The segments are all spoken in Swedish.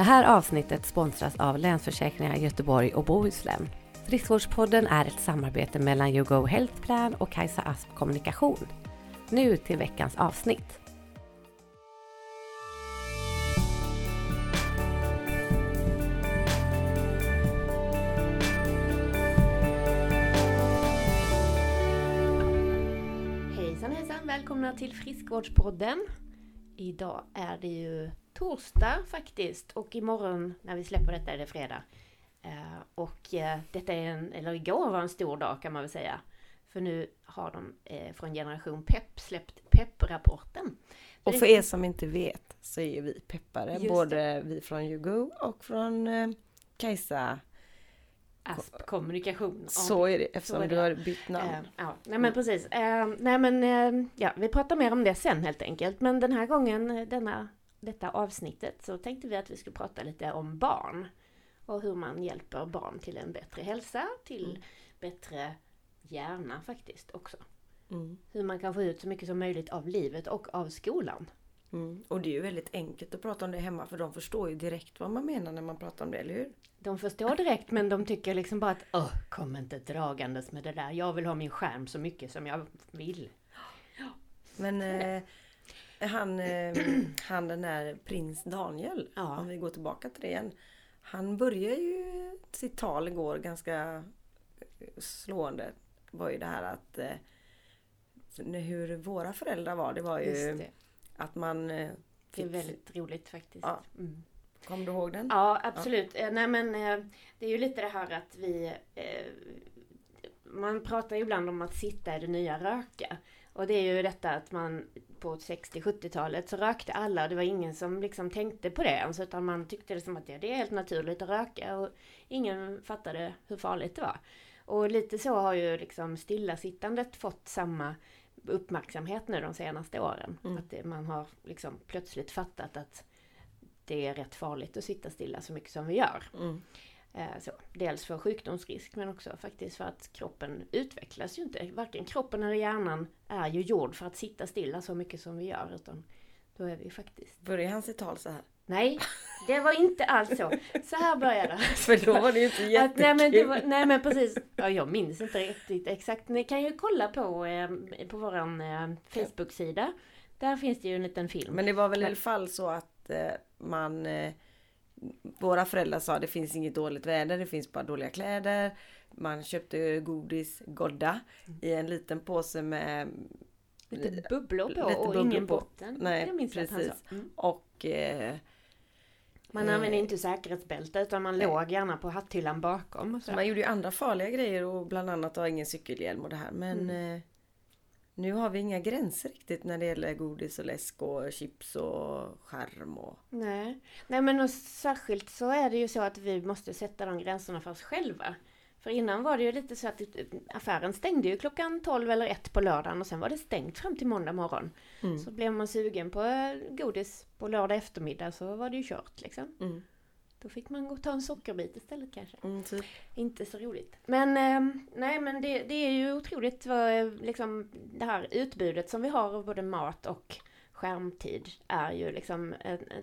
Det här avsnittet sponsras av Länsförsäkringar Göteborg och Bohuslän. Friskvårdspodden är ett samarbete mellan YouGo Health Plan och Kajsa Asp Kommunikation. Nu till veckans avsnitt. Hejsan hejsan! Välkomna till Friskvårdspodden. Idag är det ju torsdag faktiskt och imorgon när vi släpper detta är det fredag. Eh, och eh, detta är en, eller igår var en stor dag kan man väl säga. För nu har de eh, från Generation Pepp släppt Pepp-rapporten. Och för er som inte vet så är vi peppare, Just både vi från YouGo och från Kajsa. Asp kommunikation. Så är det eftersom är du det. har bytt namn. Ja, nej men precis. Nej men ja, vi pratar mer om det sen helt enkelt. Men den här gången, denna, detta avsnittet, så tänkte vi att vi skulle prata lite om barn. Och hur man hjälper barn till en bättre hälsa, till Mm. bättre hjärna faktiskt också. Mm. Hur man kan få ut så mycket som möjligt av livet och av skolan. Mm. Och det är ju väldigt enkelt att prata om det hemma för de förstår ju direkt vad man menar när man pratar om det, eller hur? De förstår direkt men de tycker liksom bara att Åh, kom inte dragandes med det där. Jag vill ha min skärm så mycket som jag vill. Men eh, han, eh, han den där prins Daniel, Ja. om vi går tillbaka till det igen. Han börjar ju sitt tal igår ganska slående. var ju det här att eh, hur våra föräldrar var. Det var ju det. att man eh, Det är fick, väldigt roligt faktiskt. Ja. Mm. Kommer du ihåg den? Ja, absolut. Eh, Nej men eh, det är ju lite det här att vi... eh, Man pratar ju ibland om att sitta är det nya röka. Och det är ju detta att man på 60-70-talet så rökte alla och det var ingen som liksom tänkte på det ens utan man tyckte det som att ja, det är helt naturligt att röka och ingen fattade hur farligt det var. Och lite så har ju liksom stillasittandet fått samma uppmärksamhet nu de senaste åren. Mm. Att det, man har liksom plötsligt fattat att det är rätt farligt att sitta stilla så mycket som vi gör. Mm. Eh, Så, dels för sjukdomsrisk men också faktiskt för att kroppen utvecklas ju inte. Varken kroppen eller hjärnan är ju gjord för att sitta stilla så mycket som vi gör. Utan då är vi faktiskt... Börjar han sitt tal så här? Nej, det var inte alls så. Så här började det. För då var det ju inte Att, jättekul. nej, men det var, nej men precis. Ja, jag minns inte riktigt exakt. Ni kan ju kolla på, eh, på våran eh, Facebook-sida. Där finns det ju en liten film. Men det var väl i alla fall så att eh, man eh, Våra föräldrar sa det finns inget dåligt väder, det finns bara dåliga kläder. Man köpte godis, Godda, i en liten påse med Lite bubblor på lite och bubblor ingen på. botten. Nej, precis. Mm. och eh, Man Eh. använde inte säkerhetsbälte utan man Nej. låg gärna på hatthyllan bakom. Så. man gjorde ju andra farliga grejer och bland annat ha ingen cykelhjälm och det här. Men Mm. eh, nu har vi inga gränser riktigt när det gäller godis och läsk och chips och skärm och Nej. Nej men och särskilt så är det ju så att vi måste sätta de gränserna för oss själva. För innan var det ju lite så att affären stängde ju klockan 12 eller 1 på lördagen och sen var det stängt fram till måndag morgon. Mm. Så blev man sugen på eh, godis på lördag eftermiddag så var det ju kört liksom. Mm. Då fick man gå och ta en sockerbit istället kanske. Mm, typ. Inte så roligt. Men eh, nej men det, det är ju otroligt vad eh, liksom det här utbudet som vi har av både mat och skärmtid är ju liksom en, en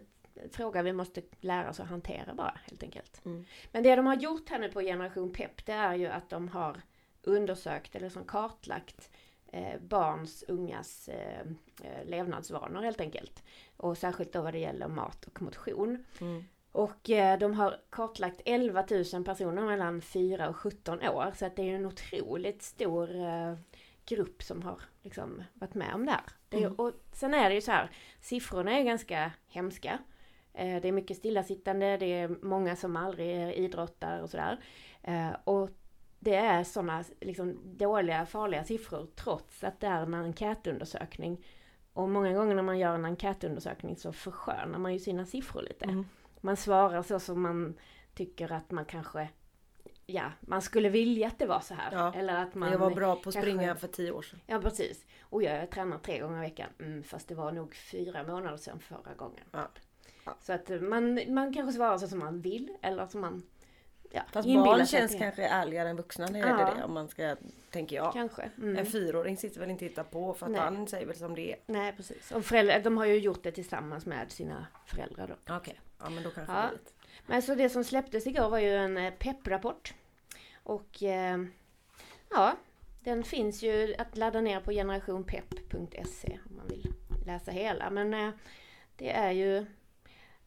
fråga vi måste lära oss att hantera bara helt enkelt. Mm. Men det de har gjort här nu på Generation Pep det är ju att de har undersökt eller som kartlagt eh, barns, ungas eh, eh, levnadsvanor helt enkelt. Och särskilt då vad det gäller mat och motion. Mm. Och eh, de har kartlagt 11 000 personer mellan 4 och 17 år. Så att det är en otroligt stor eh, grupp som har liksom varit med om det här. Det är, Mm. Och sen är det ju så här, siffrorna är ganska hemska. Eh, det är mycket stillasittande, det är många som aldrig idrottar och sådär. Och det är sådana liksom, dåliga, farliga siffror trots att det är en enkätundersökning. Och många gånger när man gör en enkätundersökning så förskönar man ju sina siffror lite. Mm. Man svarar så som man tycker att man kanske, ja, man skulle vilja att det var så här. Ja. Eller att man... jag var bra på att kanske- springa för tio år sedan. Ja precis. Och jag tränar tre gånger i veckan. Mm, fast det var nog fyra månader sedan förra gången. Ja. Ja. Så att man, man kanske svarar så som man vill eller som man ja, Fast barn känns det kanske ärligare än vuxna när det gäller det. Om man ska, tänker jag. Kanske. Mm. En fyraåring sitter väl inte och hittar på för att Nej. han säger väl som det är. Nej precis. Och föräldrar, de har ju gjort det tillsammans med sina föräldrar då. Okej. Ja men då kanske Ja. det. Men så det som släpptes igår var ju en eh, pepprapport. Och eh, ja, den finns ju att ladda ner på generationpepp.se om man vill läsa hela. Men eh, det är ju,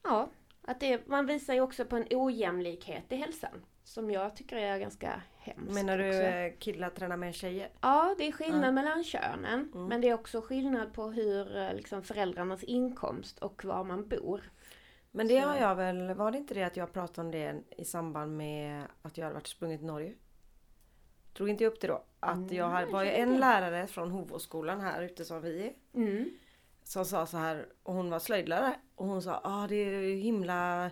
ja, att det, man visar ju också på en ojämlikhet i hälsan. Som jag tycker är ganska hemskt. Menar du också. eh, killar tränar med tjejer? Ja, det är skillnad Ja. mellan könen. Mm. Men det är också skillnad på hur eh, liksom, föräldrarnas inkomst och var man bor. Men det Så- har jag väl, var det inte det att jag pratade om det i samband med att jag hade varit sprungit i Norge? Drog inte jag upp det då? Att jag hade, var ju en lärare från Hovåsskolan här ute som vi är. Mm. Som sa så här, och hon var slöjdlärare. Och hon sa, ah, det är ju himla...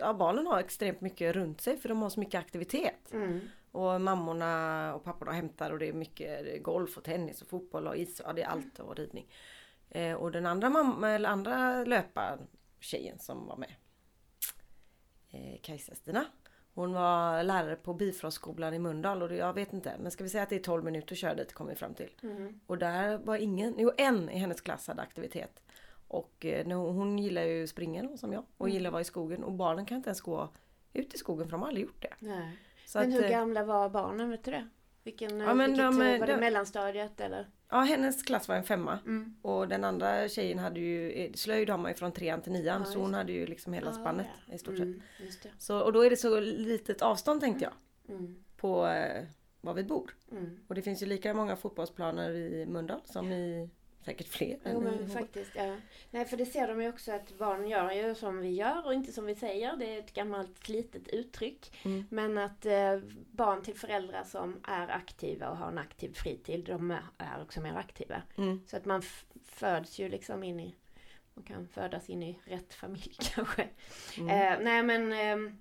Ja, barnen har extremt mycket runt sig för de har så mycket aktivitet. Mm. Och mammorna och papporna hämtar och det är mycket golf och tennis och fotboll och is. Ja det är allt och ridning. Eh, och den andra, mamma, eller andra löpartjejen som var med. Eh, Kajsa-Stina. Hon var lärare på Bifrostskolan i Mölndal och jag vet inte. Men ska vi säga att det är 12 minuter att köra dit kommer vi fram till. Mm. Och där var ingen, jo en i hennes klass hade aktivitet. Och eh, hon, gillar ju springen som jag och Mm. gillar att vara i skogen och barnen kan inte ens gå ut i skogen för de har aldrig gjort det. Nej. Så Men att, hur eh, gamla var barnen, vet du det? Vilken, Ja, men vilket, de, eh, eh, var det de- mellanstadiet eller? Ja, hennes klass var en femma. Mm. Och den andra tjejen hade ju, eh, slöjd har man ju från trean till nian. Ja, så hon det. hade ju liksom hela Ah, spannet ja. i stort sett. Mm, det. Så, och då är det så litet avstånd tänkte jag. Mm. På eh, var vi bor. Mm. Och det finns ju lika många fotbollsplaner i Mölndal som i säkert fler. Jo men faktiskt, ja. Nej för det ser de ju också att barn gör ju som vi gör och inte som vi säger. Det är ett gammalt slitet uttryck. Mm. Men att eh, barn till föräldrar som är aktiva och har en aktiv fritid, de är- också mer aktiva. Mm. Så att man föds ju liksom in i, man kan födas in i rätt familj kanske. Mm. Eh, nej men eh,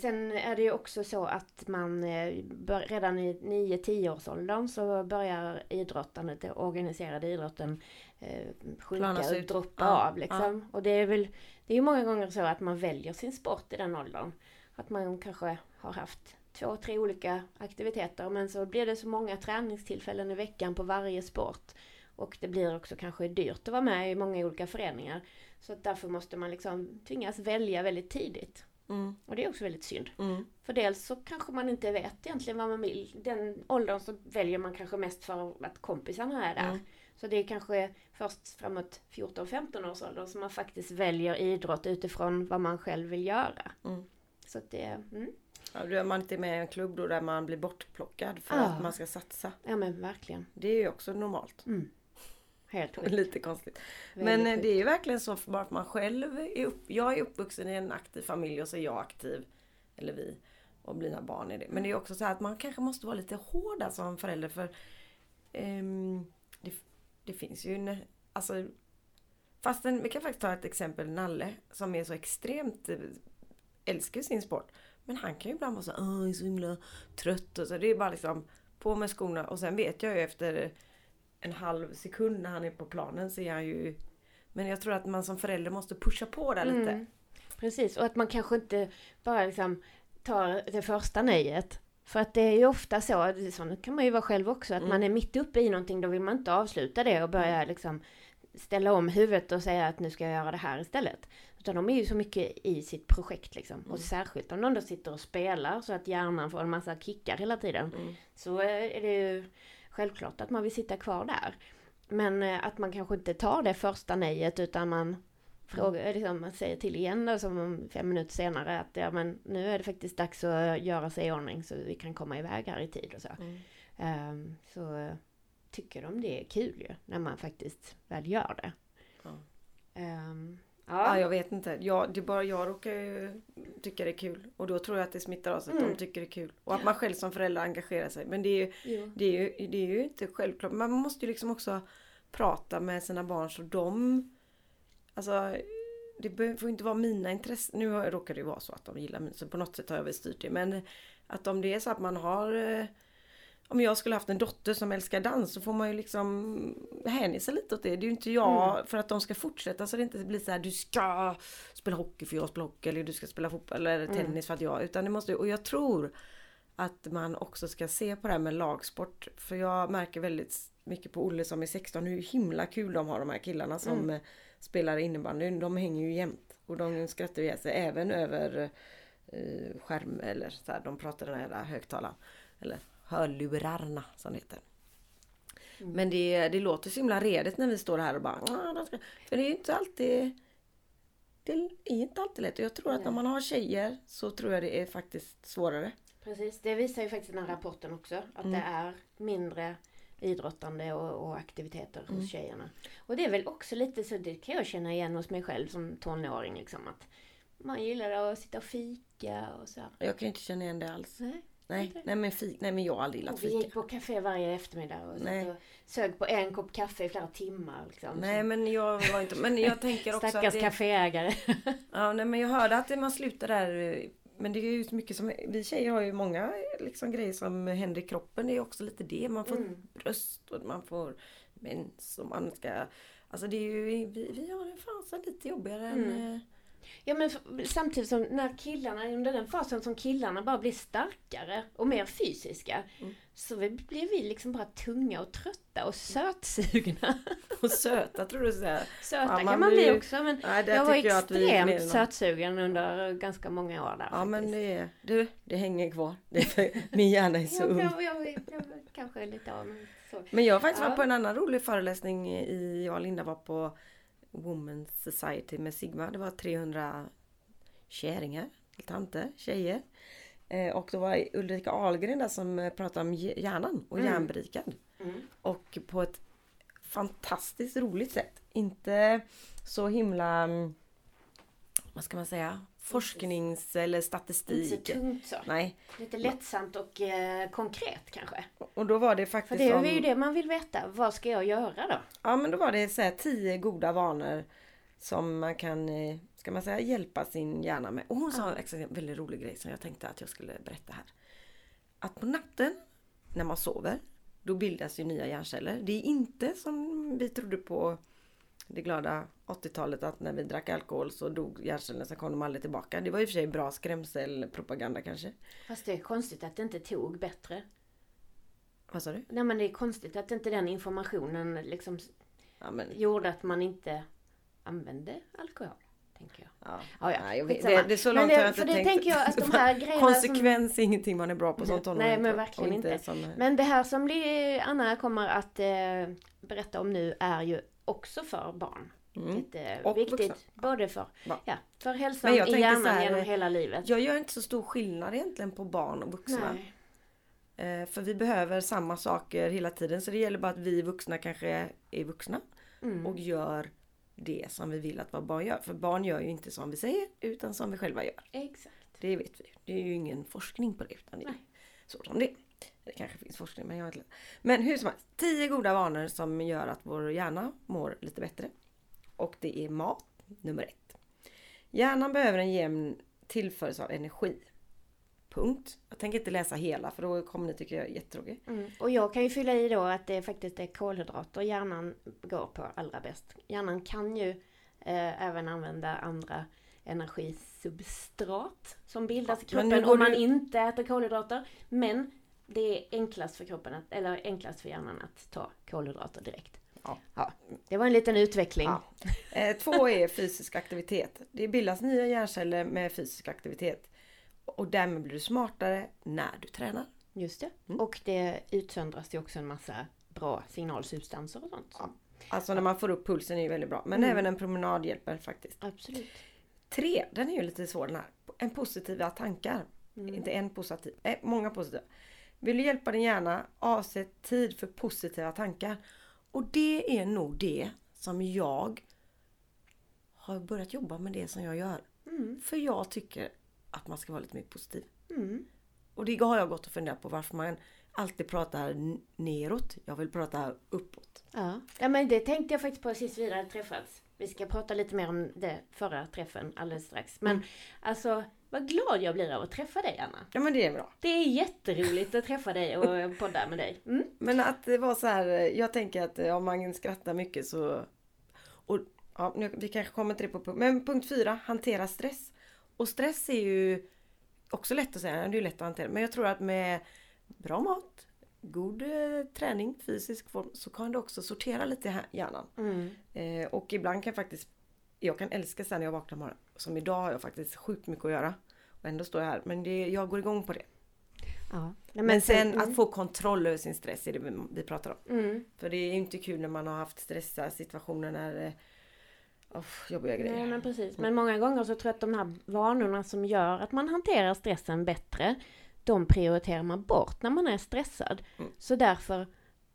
sen är det ju också så att man eh, redan i 9-10 års åldern så börjar idrottandet, den organiserade idrotten eh, sjunka och ut. droppa Ja, av liksom. Och det är väl, det är ju många gånger så att man väljer sin sport i den åldern. Att man kanske har haft två, tre olika aktiviteter men så blir det så många träningstillfällen i veckan på varje sport. Och det blir också kanske dyrt att vara med i många olika föreningar. Så därför måste man liksom tvingas välja väldigt tidigt. Mm. Och det är också väldigt synd. Mm. För dels så kanske man inte vet egentligen vad man vill. Den åldern så väljer man kanske mest för att kompisarna är där. Mm. Så det är kanske först framåt 14-15 års ålder som man faktiskt väljer idrott utifrån vad man själv vill göra. Mm. Så att det, mm, Ja, då är man inte med i en klubb då där man blir bortplockad för Ja. att man ska satsa. ja men verkligen. Det är ju också normalt. Mm. Helt sjukt. Lite konstigt. Väldigt Men eh, sjukt. det är ju verkligen så för bara att man själv är upp, Jag är uppvuxen i en aktiv familj och så är jag aktiv. Eller vi. Och mina barn är det. Men det är också så här att man kanske måste vara lite hård där som förälder för ehm, det, det finns ju en, alltså Fastän, vi kan faktiskt ta ett exempel, Nalle, som är så extremt, eh, älskar sin sport. Men han kan ju ibland vara så Åh, jag är så himla trött och så. Det är bara liksom på med skorna och sen vet jag ju efter en halv sekund när han är på planen så är han ju Men jag tror att man som förälder måste pusha på där lite. Mm. Precis, och att man kanske inte bara liksom tar det första nejet. För att det är ju ofta så, så kan man ju vara själv också, att Mm. man är mitt uppe i någonting, då vill man inte avsluta det och börja liksom ställa om huvudet och säga att nu ska jag göra det här istället. Utan de är ju så mycket i sitt projekt liksom. Mm. Och särskilt om de då sitter och spelar så att hjärnan får en massa kickar hela tiden. Mm. Så är det ju självklart att man vill sitta kvar där. Men eh, att man kanske inte tar det första nejet utan man frågar, liksom, man säger till igen då, som om fem minuter senare att ja, men nu är det faktiskt dags att göra sig i ordning så vi kan komma iväg här i tid och så. Mm. Ehm, så eh, tycker de det är kul ju när man faktiskt väl gör det. Ja. Ehm, Ja, ja. jag vet inte. Jag, det är bara jag råkar ju tycka det är kul. Och då tror jag att det smittar av sig att Mm. de tycker det är kul. Och att man själv som förälder engagerar sig. Men det är ju, Jo. det är ju, det är ju inte självklart. Man måste ju liksom också prata med sina barn så de... Alltså, det får inte vara mina intressen. Nu råkar det ju vara så att de gillar mig. Så på något sätt har jag väl styrt det. Men att om det är så att man har... Om jag skulle haft en dotter som älskar dans så får man ju liksom hänge sig lite åt det. Det är ju inte jag för att de ska fortsätta så det inte blir så här du ska spela hockey för jag spelar hockey eller du ska spela fotboll eller tennis för att jag. Utan det måste och jag tror att man också ska se på det här med lagsport. För jag märker väldigt mycket på Olle som är 16 hur himla kul de har de här killarna som eh, spelar innebandy. De hänger ju jämt. Och de skrattar ihjäl sig även över eh, skärm eller så här, de pratar den här högtalaren. Eller hörlurarna som det heter. Mm. Men det, det låter så himla redigt när vi står här och bara... För det är inte alltid... Det är inte alltid lätt. Jag tror att när Nej. man har tjejer så tror jag det är faktiskt svårare. Precis, det visar ju faktiskt den här rapporten också. Att Mm. det är mindre idrottande och, och aktiviteter Mm. hos tjejerna. Och det är väl också lite så, det kan jag känna igen hos mig själv som tonåring liksom. Att man gillar att sitta och fika och så. Jag kan ju inte känna igen det alls. Nej. Nej, Inte? nej, men, fik, nej men jag har aldrig gillat Och vi fika. gick på café varje eftermiddag och, Nej. och sög på en kopp kaffe i flera timmar. Liksom. Nej men jag var inte... Men jag tänker också Stackars att det, kaféägare. ja, nej, men jag hörde att man slutar där Men det är ju så mycket som... Vi tjejer har ju många liksom, grejer som händer i kroppen. Det är också lite det. Man får Mm. bröst och man får mens och man ska... Alltså det är ju... Vi, vi har det fasen lite jobbigare än... Mm. eh, Ja men samtidigt som när killarna, under den fasen som killarna bara blir starkare och mer fysiska. Mm. Så vi, blir vi liksom bara tunga och trötta och sötsugna. Och söta tror du säger. Söta Ja, man kan man bli också men Nej, jag var jag extremt än- sötsugen under ganska många år där Ja men faktiskt. det är... Du, det hänger kvar. Det min hjärna är så jag, ung. jag, jag, jag, jag kanske lite av men så. Men jag har faktiskt Ja. varit på en annan rolig föreläsning i, jag och Linda var på Women's Society med Sigma. Det var 300 kärringar, tanter, tjejer. Eh, och då var Ulrika Ahlgren där som eh, pratade om hj- hjärnan och Mm. hjärnberikad. Mm. Och på ett fantastiskt roligt sätt. Inte så himla, mm, vad ska man säga, forsknings eller Inte så statistik. tungt så. Nej, Lite lättsamt och eh, konkret kanske. och då var det För faktiskt det är ju det man vill veta. Vad ska jag göra då? Ja men då var det så här tio goda vanor som man kan, eh, ska man säga, hjälpa sin hjärna med. Och hon sa Ja. exakt en väldigt rolig grej som jag tänkte att jag skulle berätta här. Att på natten när man sover, då bildas ju nya hjärnceller. Det är inte som vi trodde på det glada 80-talet att när vi drack alkohol så dog hjärncellerna, så kom de aldrig tillbaka. Det var i och för sig bra skrämselpropaganda kanske. Fast det är konstigt att det inte tog bättre. Vad sa du? Nej men det är konstigt att inte den informationen liksom Ja, men, gjorde att man inte använde alkohol. Tänker jag. ja. Ja, ja, Nej, jag vet, det, det är så Men långt det- har jag inte för det tänkt. tänker jag att de här grejerna Konsekvens är ingenting man är bra på som Nej, men verkligen inte. Som, Men det här som Anna kommer att eh, berätta om nu är ju också för barn. mm. Jätteviktigt. Både för, Ja. ja, för hälsan i hjärnan här, genom hela livet. Jag gör inte så stor skillnad egentligen på barn och vuxna. Nej. Eh, för vi behöver samma saker hela tiden. Så det gäller bara att vi vuxna kanske är vuxna Mm. och gör det som vi vill att våra barn gör. För barn gör ju inte som vi säger utan som vi själva gör. Exakt. Det vet vi. Det är ju ingen forskning på det utan det är så som det är. Det kanske finns forskning men jag vet inte. Men hur som helst. 10 goda vanor som gör att vår hjärna mår lite bättre. Och det är mat nummer ett. Hjärnan behöver en jämn tillförsel av energi. Punkt. Jag tänker inte läsa hela för då kommer ni tycka jag är jättetråkig. Mm. Och jag kan ju fylla i då att det faktiskt är kolhydrater hjärnan går på allra bäst. Hjärnan kan ju eh, även använda andra energisubstrat som bildas i Ja, nu kroppen om man du- inte äter kolhydrater. Men det är enklast för kroppen, att, eller enklast för hjärnan att ta kolhydrater direkt. Ja. Det var en liten utveckling. Ja. Eh, två är fysisk aktivitet. Det bildas nya hjärnceller med fysisk aktivitet. Och därmed blir du smartare när du tränar. Just det. Mm. Och det utsöndras ju också en massa bra signalsubstanser och sånt. Ja. Alltså när man får upp pulsen är ju väldigt bra. Men Mm. även en promenad hjälper faktiskt. Absolut. Tre, den är ju lite svår den här. En positiva tankar. Mm. Inte en positiv, eh, många positiva. Vill du hjälpa din hjärna, avsätt tid för positiva tankar. Och det är nog det som jag har börjat jobba med det som jag gör. Mm. För jag tycker att man ska vara lite mer positiv. Mm. Och det har jag gått och funderat på varför man alltid pratar neråt. Jag vill prata uppåt. Ja. ja, men det tänkte jag faktiskt på sist vi hade träffats. Vi ska prata lite mer om det förra träffen alldeles strax. Men Mm. alltså, vad glad jag blir av att träffa dig Anna. Ja men det är bra. Det är jätteroligt att träffa dig och podda med dig. Mm. Men att det var så här, jag tänker att eh, om man skrattar mycket så... Och, ja, nu, vi kanske kommer till det på punkt. Men punkt fyra, hantera stress. Och stress är ju också lätt att säga, det är ju lätt att hantera. Men jag tror att med bra mat, god eh, träning, fysisk form, så kan det också sortera lite i hjärnan. Mm. Eh, och ibland kan faktiskt, jag kan älska sen när jag vaknar morgonen. som idag har jag faktiskt sjukt mycket att göra. Och ändå står jag här. Men det, jag går igång på det. Ja. Men, sen att få kontroll över sin stress är det vi, pratar om. Mm. För det är ju inte kul när man har haft stressiga situationer när oh, jobbiga grejer. Nej men precis. Men många gånger så tror jag att de här vanorna som gör att man hanterar stressen bättre, de prioriterar man bort när man är stressad. Mm. Så därför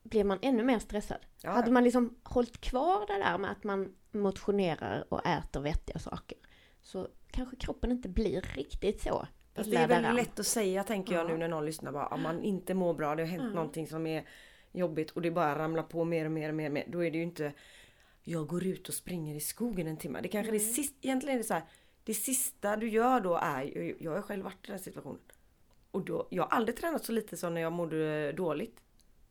blir man ännu mer stressad. Ja, Hade man liksom hållit kvar det där med att man motionerar och äter vettiga saker så kanske kroppen inte blir riktigt så Fast det är väldigt lätt att säga tänker jag Ja. nu när någon lyssnar bara om man inte mår bra, det har hänt Mm. någonting som är jobbigt och det bara ramlar på mer och mer och mer, och mer. Då är det ju inte jag går ut och springer i skogen en timme. Det kanske Mm. det sista, egentligen är det så här, det sista du gör då är, jag har själv varit i den situationen. Och då, jag har aldrig tränat så lite som när jag mådde dåligt.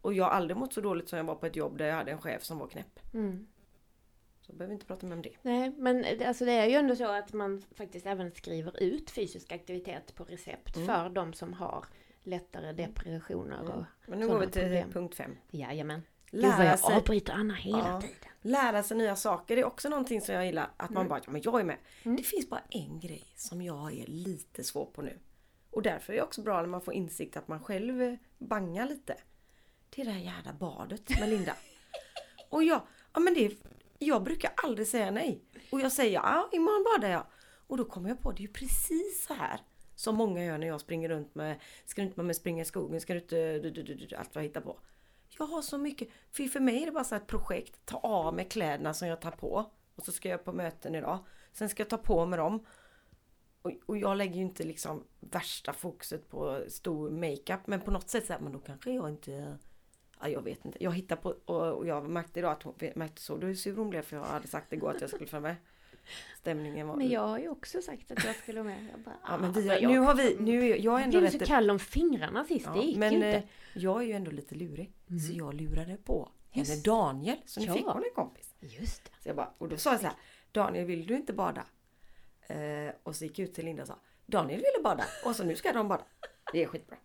Och jag har aldrig mått så dåligt som jag var på ett jobb där jag hade en chef som var knäpp. Mm. Så behöver vi inte prata mer om det. Nej, men alltså det är ju ändå så att man faktiskt även skriver ut fysisk aktivitet på recept Mm. för de som har lättare depressioner och Men nu går vi till problem. punkt fem. Jajamän. Gud vad Lära jag sig, avbryter Anna hela Ja. tiden. lära sig nya saker. Det är också någonting som jag gillar. Att man bara, ja men jag är med. Mm. Det finns bara en grej som jag är lite svår på nu. Och därför är det också bra när man får insikt att man själv bangar lite. Det är det här jävla badet med Linda. Och jag, ja men det, jag brukar aldrig säga nej. Och jag säger ja, imorgon badar jag. Och då kommer jag på, det är ju precis så här som många gör när jag springer runt med, ska du inte med springa i skogen, ska du inte, du, du, du, allt vad jag hittar på. Jag har så mycket, för för mig är det bara så ett projekt, ta av mig kläderna som jag tar på. Och så ska jag på möten idag. Sen ska jag ta på mig dem. Och, och jag lägger ju inte liksom värsta fokuset på stor makeup. Men på något sätt så här, men då kanske jag inte... Ja, jag vet inte. Jag hittar på, och, och jag märkte idag att hon märkte så, hur sur hon blev för jag hade sagt igår att jag skulle följa med. Stämningen var... Men jag har ju också sagt att jag skulle med. Jag bara, Ja, men ah, vad jag- nu har vi, nu är jag är ändå blev så kall om fingrarna sist, det Ja, gick men ju inte. eh, jag är ju ändå lite lurig. Så jag lurade på henne. Daniel. Så nu Ja. fick hon en kompis. Just det. Så jag bara, och då sa jag så här, Daniel vill du inte bada? Eh, och så gick jag ut till Linda och sa, Daniel ville bada och så nu ska de bada. Det är skitbra.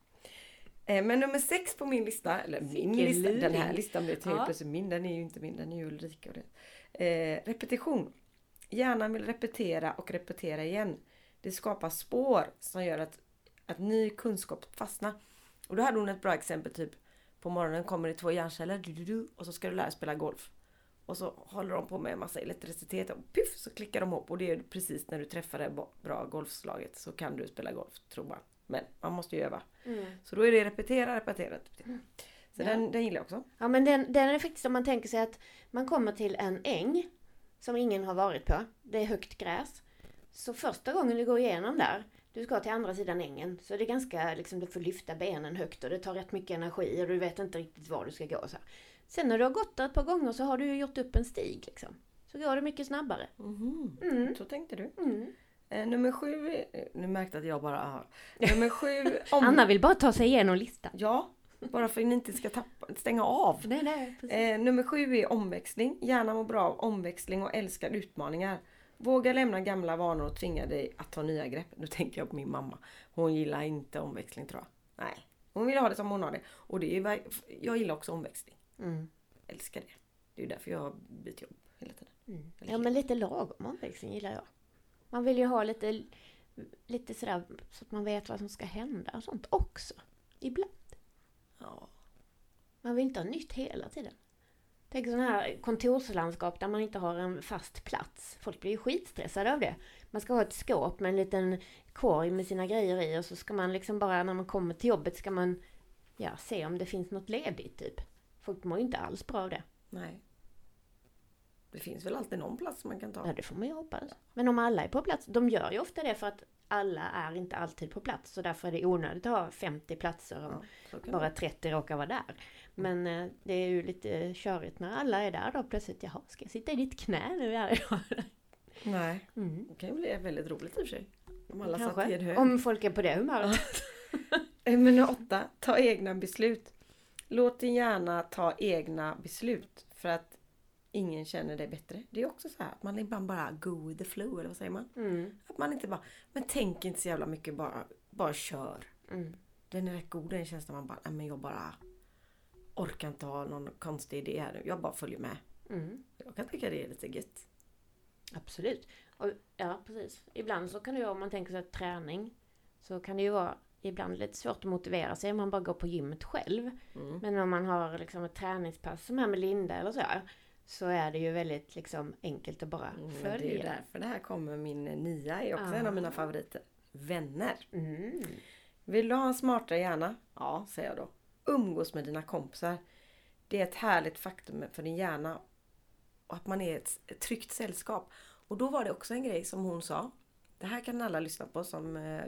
Eh, men nummer sex på min lista, eller min lista, den här listan blev helt Ja. plötsligt min, den är ju inte min, den är ju Ulrika och det. Eh, repetition. Hjärnan vill repetera och repetera igen. Det skapar spår som gör att, att ny kunskap fastnar. Och då hade hon ett bra exempel typ på morgonen kommer det två hjärnceller du, du, du, och så ska du lära dig spela golf. Och så håller de på med en massa elektricitet och puff så klickar de ihop och det är precis när du träffar det bra golfslaget så kan du spela golf tror man. Men man måste ju öva. Mm. Så då är det repetera, repetera, repetera. Så Ja. den, den gillar jag också. Ja men den, den är faktiskt om man tänker sig att man kommer till en äng som ingen har varit på. Det är högt gräs. Så första gången du går igenom där, du ska till andra sidan ängen, så det är ganska liksom, du får lyfta benen högt och det tar rätt mycket energi och du vet inte riktigt var du ska gå. Så här. Sen när du har gått där ett par gånger så har du gjort upp en stig liksom. Så går det mycket snabbare. Mhm. Mm. Så tänkte du. Mm. Eh, nummer sju, eh, nu märkte att jag bara har. Nummer sju, om... Anna vill bara ta sig igenom listan. Ja, bara för att ni inte ska tappa, stänga av. Nej, nej. Eh, nummer sju är omväxling. Gärna mår bra av omväxling och älskar utmaningar. Våga lämna gamla vanor och tvinga dig att ta nya grepp. Nu tänker jag på min mamma. Hon gillar inte omväxling tror jag. Nej, hon vill ha det som hon har det. Och det är, jag gillar också omväxling. Mm. Älskar det. Det är därför jag byter jobb hela tiden. Mm. Ja men lite lagom omväxling gillar jag. Man vill ju ha lite, lite sådär så att man vet vad som ska hända och sånt också. Ibland. Ja. Man vill inte ha nytt hela tiden. Tänk sådana här kontorslandskap där man inte har en fast plats. Folk blir ju skitstressade av det. Man ska ha ett skåp med en liten korg med sina grejer i och så ska man liksom bara när man kommer till jobbet ska man ja, se om det finns något ledigt typ. Folk mår ju inte alls bra av det. Nej. Det finns väl alltid någon plats man kan ta. Ja, det får man ju hoppas. Men om alla är på plats, de gör ju ofta det för att alla är inte alltid på plats. Så därför är det onödigt att ha 50 platser om Ja, bara 30 råkar vara där. Men eh, det är ju lite körigt när alla är där då plötsligt. Jaha, ska jag sitta i ditt knä nu här idag? Nej, Mm. det kan ju bli väldigt roligt i och för sig. Om alla satt i Kanske. en hög. Om folk är på det humöret. Eh, Men åtta, ta egna beslut. Låt din hjärna ta egna beslut för att ingen känner dig bättre. Det är också så här att man ibland bara go with the flow, eller vad säger man? Mm. Att man inte bara, men tänk inte så jävla mycket, bara, bara kör. Mm. Den är rätt god den känslan man bara, nej men jag bara orkar inte ha någon konstig idé här nu. Jag bara följer med. Mm. Jag kan tycka det är lite gött. Absolut. Och, ja, precis. Ibland så kan det ju, om man tänker sig träning, så kan det ju vara ibland lite svårt att motivera sig om man bara går på gymmet själv. Mm. Men om man har liksom ett träningspass som här med Linda eller så här, så är det ju väldigt liksom enkelt att bara Mm, följa. det är ju därför det här kommer min nia, är också en av Ah. mina favoriter. Vänner. Mm. Vill du ha en smartare hjärna? Ja, säger jag då. Umgås med dina kompisar. Det är ett härligt faktum för din hjärna. Och att man är ett, ett tryggt sällskap. Och då var det också en grej som hon sa. Det här kan alla lyssna på som eh,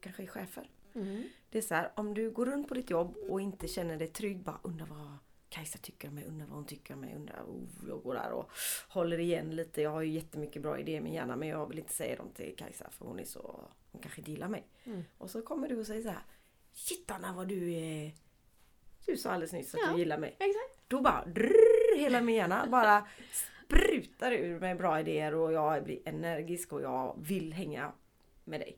kanske är chefer. Mm. Det är så här, om du går runt på ditt jobb och inte känner dig trygg, bara undrar vad Kajsa tycker om mig, undrar vad hon tycker om mig, undrar, oh, jag går där och håller igen lite. Jag har ju jättemycket bra idéer i min hjärna men jag vill inte säga dem till Kajsa för hon är så, hon kanske gillar mig. Mm. Och så kommer du och säger så här, shit Anna vad du är, du sa alldeles nyss att Ja. du gillar mig. Exakt. Då bara drrrr, hela min hjärna bara sprutar ur med bra idéer och jag blir energisk och jag vill hänga med dig.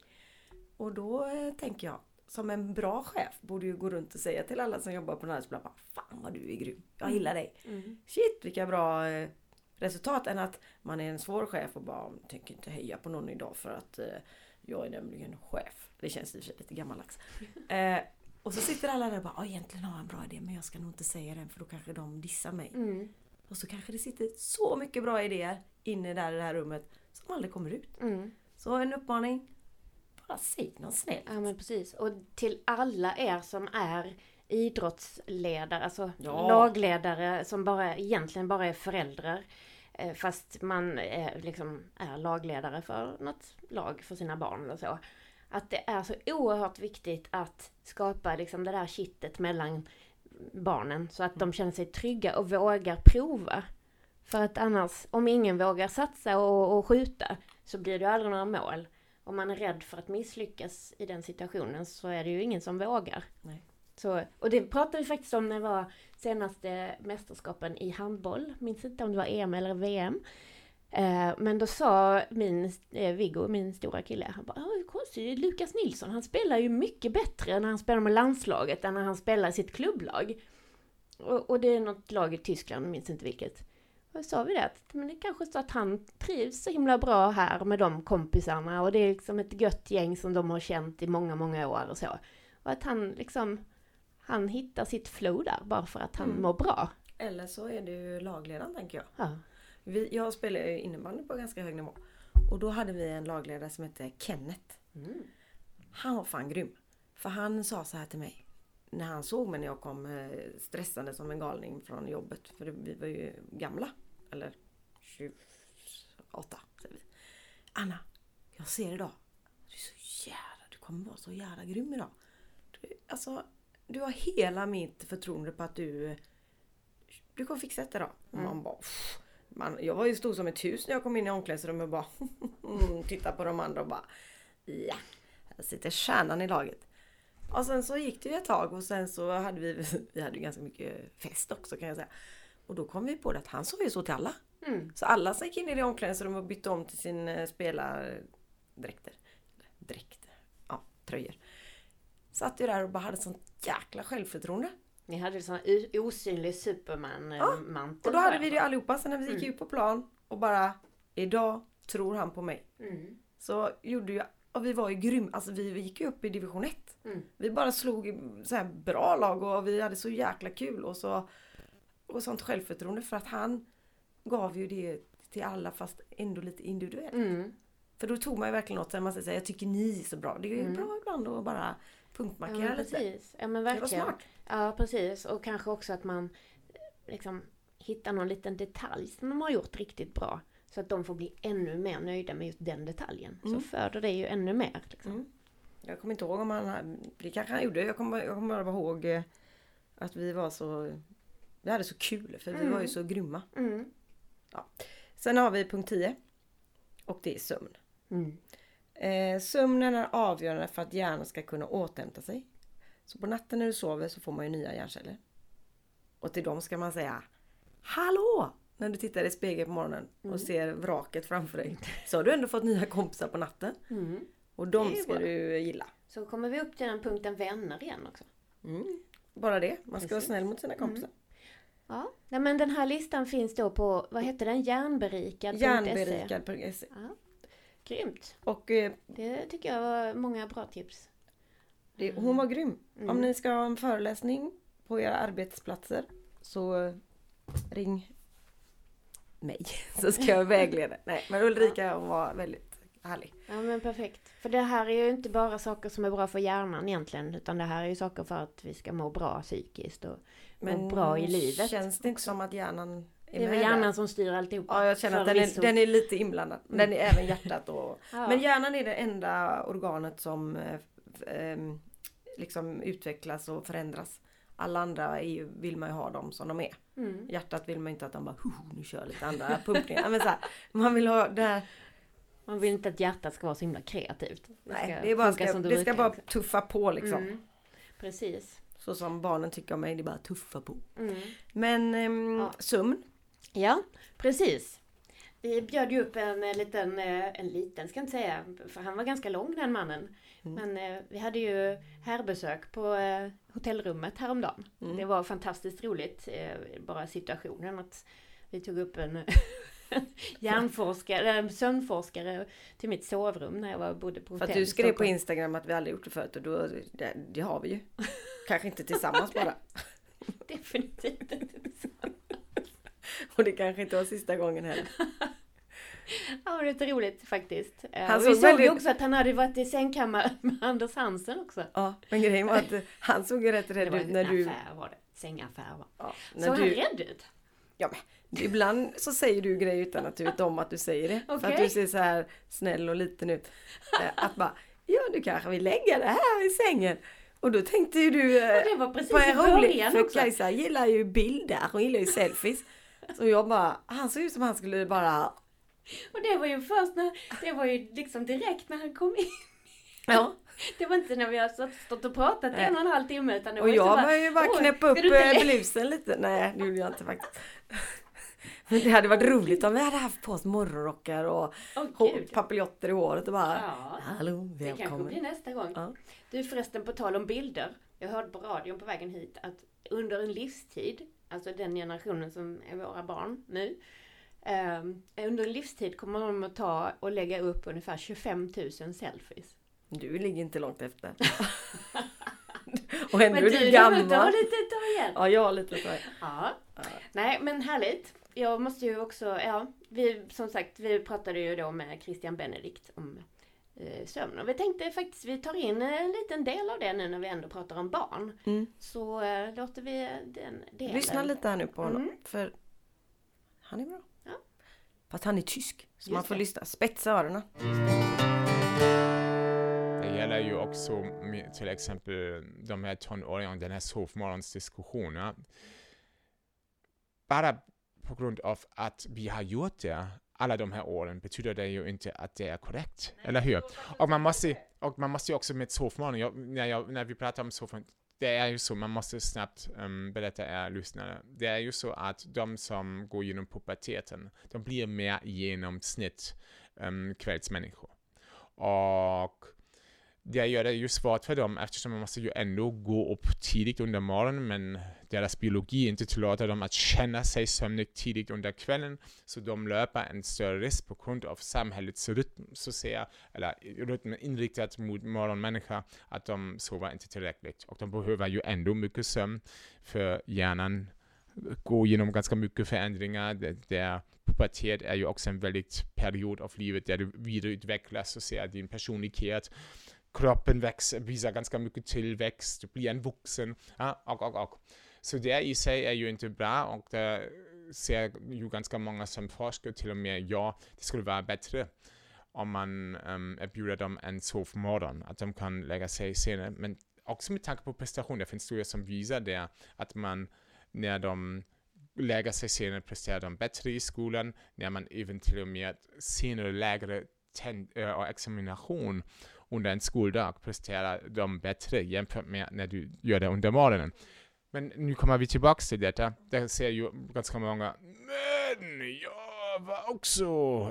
Och då eh, tänker jag, som en bra chef borde ju gå runt och säga till alla som jobbar på den här arbetsplatsen, Fan vad du är grym, jag gillar dig. Mm. Shit vilka bra eh, resultat än att man är en svår chef och bara tänker inte heja på någon idag för att eh, jag är nämligen chef. Det känns i och för sig lite gammaldags. Eh, och så sitter alla där och bara, "Ja, egentligen har jag en bra idé men jag ska nog inte säga den för då kanske de dissar mig. Mm. Och så kanske det sitter så mycket bra idéer inne där i det här rummet som aldrig kommer ut. Mm. Så en uppmaning, bara säg något snällt. Ja men precis. Och till alla er som är idrottsledare, alltså Ja. lagledare som bara egentligen bara är föräldrar. eh, Fast man är, liksom är lagledare för något lag för sina barn eller så. Att det är så oerhört viktigt att skapa liksom det där kittet mellan barnen så att de känner sig trygga och vågar prova. För att annars, om ingen vågar satsa och, och skjuta så blir det aldrig några mål. Om man är rädd för att misslyckas i den situationen så är det ju ingen som vågar. Nej. Så, och det pratade vi faktiskt om när det var senaste mästerskapen i handboll. Minns inte om det var EM eller VM. Eh, men då sa min, eh, Viggo, min stora kille, han bara "Ja, konstigt, Lukas Nilsson han spelar ju mycket bättre när han spelar med landslaget än när han spelar i sitt klubblag. Och, och det är något lag i Tyskland, minns inte vilket. Och sa vi det, att men det är kanske så att han trivs så himla bra här med de kompisarna och det är liksom ett gött gäng som de har känt i många, många år och så. Och att han liksom, han hittar sitt flow där bara för att han Mm. mår bra. Eller så är det ju lagledaren tänker jag. Ja. Vi, jag spelar ju innebandy på ganska hög nivå. Och då hade vi en lagledare som hette Kenneth. Mm. Han var fan grym. För han sa så här till mig. När han såg mig när jag kom eh, stressande som en galning från jobbet. För vi var ju gamla. Eller 28 säger vi. Anna, jag ser idag. Du är så jävla, du kommer vara så jävla grym idag. Du, alltså, du har hela mitt förtroende på att du du kommer fixa det idag. Mm. man bara, "Pff." man, jag var ju stor som ett hus när jag kom in i omklädningsrummet och bara tittade på de andra och bara ja, här sitter kärnan i laget. Och sen så gick det ju ett tag och sen så hade vi, vi hade ju ganska mycket fest också kan jag säga. Och då kom vi på det att han sa ju så till alla. Mm. Så alla gick in i det omklädningsrummet och bytte om till sin eh, spelardräkter. Dräkter. Ja, tröjor. Satt ju där och bara hade sånt jäkla självförtroende. Ni hade sån u- osynlig superman-mantel. Och då hade vi det allihopa. Sen när vi gick Mm. ut på plan och bara Idag tror han på mig. Mm. Så gjorde ju och vi var ju grym. Alltså vi, vi gick ju upp i division 1. Mm. Vi bara slog så här bra lag och vi hade så jäkla kul och så och sånt självförtroende för att han gav ju det till alla fast ändå lite individuellt. Mm. För då tog man ju verkligen något så här, man säger jag tycker ni är så bra. Det är ju Mm. bra ibland att bara Ja punktmarkera men lite. precis. Ja men Det var verkligen. smart. Ja precis. Och kanske också att man eh, liksom hittar någon liten detalj som de har gjort riktigt bra. Så att de får bli ännu mer nöjda med just den detaljen. Mm. Så föder det ju ännu mer. Liksom. Mm. Jag kommer inte ihåg om han, det kanske han gjorde. Jag kommer, jag kommer bara ihåg eh, att vi var så, vi hade så kul för vi Mm. var ju så grymma. Mm. Sen har vi punkt 10. Och det är sömn. Mm. Eh, sömnen är avgörande för att hjärnan ska kunna återhämta sig. Så på natten när du sover så får man ju nya hjärnceller. Och till dem ska man säga Hallå! När du tittar i spegeln på morgonen Mm. och ser vraket framför dig. Så har du ändå fått nya kompisar på natten. Mm. Och de ska bra. du gilla. Så kommer vi upp till den punkten vänner igen också. Mm. Bara det. Man ska vara Precis. snäll mot sina kompisar. Ja, Nej, men den här listan finns då på, vad heter den? Järnberikad.se. Järnberikad.se. Ja. Grymt. Och eh, Det tycker jag var många bra tips. det, hon var grym. Mm. Om ni ska ha en föreläsning på era arbetsplatser så eh, ring mig så ska jag vägleda. Nej men Ulrika hon var väldigt härlig. Ja men perfekt. För det här är ju inte bara saker som är bra för hjärnan egentligen. Utan det här är ju saker för att vi ska må bra psykiskt och må bra i livet. känns det inte som att hjärnan är Det är väl hjärnan där? som styr alltihopa. Ja jag känner att den är, den är lite inblandad. Men Den är även hjärtat och Ja. Men hjärnan är det enda organet som eh, ehm, liksom utvecklas och förändras. Alla andra är ju, vill man ju ha dem som de är. Mm. Hjärtat vill man inte att de bara "Huh, nu kör lite andra pumpningar. Men så här, man vill ha det här, Man vill inte att hjärtat ska vara så himla kreativt. Det nej, ska det, är bara, ska, det ska bara också. tuffa på liksom. Mm. Precis. Så som barnen tycker om mig, det är bara tuffa på. Mm. Men ehm, Ja. sömn, Ja, precis. Vi bjöd ju upp en eh, liten, eh, en liten ska jag inte säga, för han var ganska lång den mannen. Mm. Men eh, vi hade ju härbesök på hotellrummet häromdagen. Mm. Det var fantastiskt roligt, bara situationen att vi tog upp en hjärnforskare, en sömnforskare till mitt sovrum när jag var, bodde på för hotell att du skrev på. Instagram att vi aldrig gjort det förut och då, det, det har vi ju. Kanske inte tillsammans bara. Definitivt inte. Och det kanske inte var sista gången heller. Ja, det är lite roligt faktiskt. Eh, Han och vi såg såg ju väldigt- också att han hade varit i sängkammaren med Anders Hansen också. Ja, men grejen var att han såg ju rätt Det rädd var ut en när du... affär var det. Sängaffär va? Ja, Såg när han du rädd ut? Ja, men, ibland så säger du grejer utan att du vet om att du säger det. För att du ser så här snäll och liten ut. Eh, Att bara, ja du kanske vill lägga det här i sängen. Och då tänkte ju du eh, Ja, det var precis på en rolig, för också. Kajsa gillar ju bilder, hon gillar ju selfies. Så jag bara, han såg ut som han skulle bara, Och det var ju först när, det var ju liksom direkt när han kom in. ja. Det var inte när vi har stått, och pratat i en och en halv timme utan det var Och jag började ju bara "Åh, knäppa upp eh, le?" blusen lite. Nej, det gjorde jag inte faktiskt. Men det hade varit roligt om vi hade haft på oss morgonrockar och gud. papiljotter i håret och bara Ja, Hallå, det kanske välkommen. blir nästa gång. Ja. Du förresten, på tal om bilder. Jag hörde på radion på vägen hit att under en livstid, alltså den generationen som är våra barn nu. ehm, under en livstid kommer de att ta och lägga upp ungefär 25 000 selfies. Du ligger inte långt efter. och ändå Men är du, du du har gammal. lite igen. Ja, jag har lite så. Ja. Ja. Nej, men härligt. Jag måste ju också, ja, vi, som sagt, vi pratade ju då med Christian Benedikt om eh, sömn. Och vi tänkte faktiskt, vi tar in en liten del av det nu när vi ändå pratar om barn. Mm. Så eh, låter vi den delen. Lyssna lite här nu på honom. Mm. För han är bra. Ja. Fast han är tysk. Så Just man får det. lyssna. Spetsa öronen. Det gäller ju också till exempel de här tonåringarna, den här sovmorgonsdiskussionen. Bara på grund av att vi har gjort det alla de här åren betyder det ju inte att det är korrekt, eller hur? Och man måste, och man måste ju också med sovmorgon, när, jag, när vi pratar om sovmorgon, det är ju så, man måste snabbt um, berätta er lyssnare. Det är ju så att de som går genom puberteten, de blir mer genomsnitt um, kvällsmänniskor. Och det gör det ju svårt för dem eftersom man måste ju ändå gå upp tidigt under morgonen men deras biologi inte tillåter dem att känna sig sömnig tidigt under kvällen så de löper en större risk på grund av samhällets rytm, så att säga, eller rytmen inriktat mot morgonmänniska att de sover inte tillräckligt och de behöver ju ändå mycket sömn för hjärnan går igenom ganska mycket förändringar. Det, det, pubertet är ju också en väldigt period av livet där du vidareutvecklas, så att säga, din personlighet kroppen växer, visar ganska mycket tillväxt, du blir en vuxen, ja, och, och, och. Så det i sig är ju inte bra och det ser ju ganska många som forskar till och med, ja, det skulle vara bättre om man um, erbjuder dem en sovmorgon, att de kan lägga sig senare, men också med tanke på prestation, det finns studier som visar det, att man när de lägger sig senare presterar de bättre i skolan, när man även till och med senare lägre äh, och examination under en skoldag presterar de bättre jämfört med när du gör det under morgonen. Men nu kommer vi tillbaka till detta. Där ser ju ganska många, men jag var också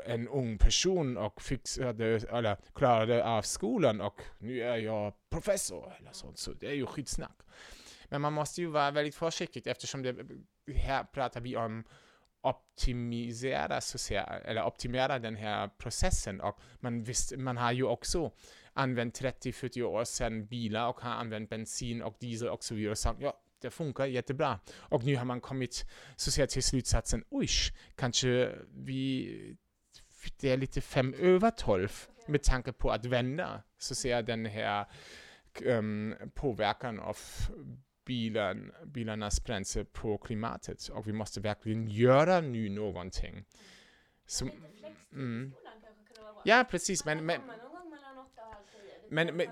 en ung person och fixade, eller klarade av skolan och nu är jag professor eller sånt, så det är ju skitsnack. Men man måste ju vara väldigt försiktig eftersom det, här pratar vi om optimisera, så säga, eller optimera den här processen. Och man, visst, man har ju också använt 30-40 år sedan bilar och har använt bensin och diesel och så vidare. Så, ja, det funkar jättebra. Och nu har man kommit så säga, till slutsatsen, oj, kanske vi, det är lite fem över tolv med tanke på att vända så säga, den här um, påverkan av bilen, bilarnas bränsle på klimatet och vi måste verkligen göra nu någonting. Så, mm. Ja, precis. Men, men, men, men,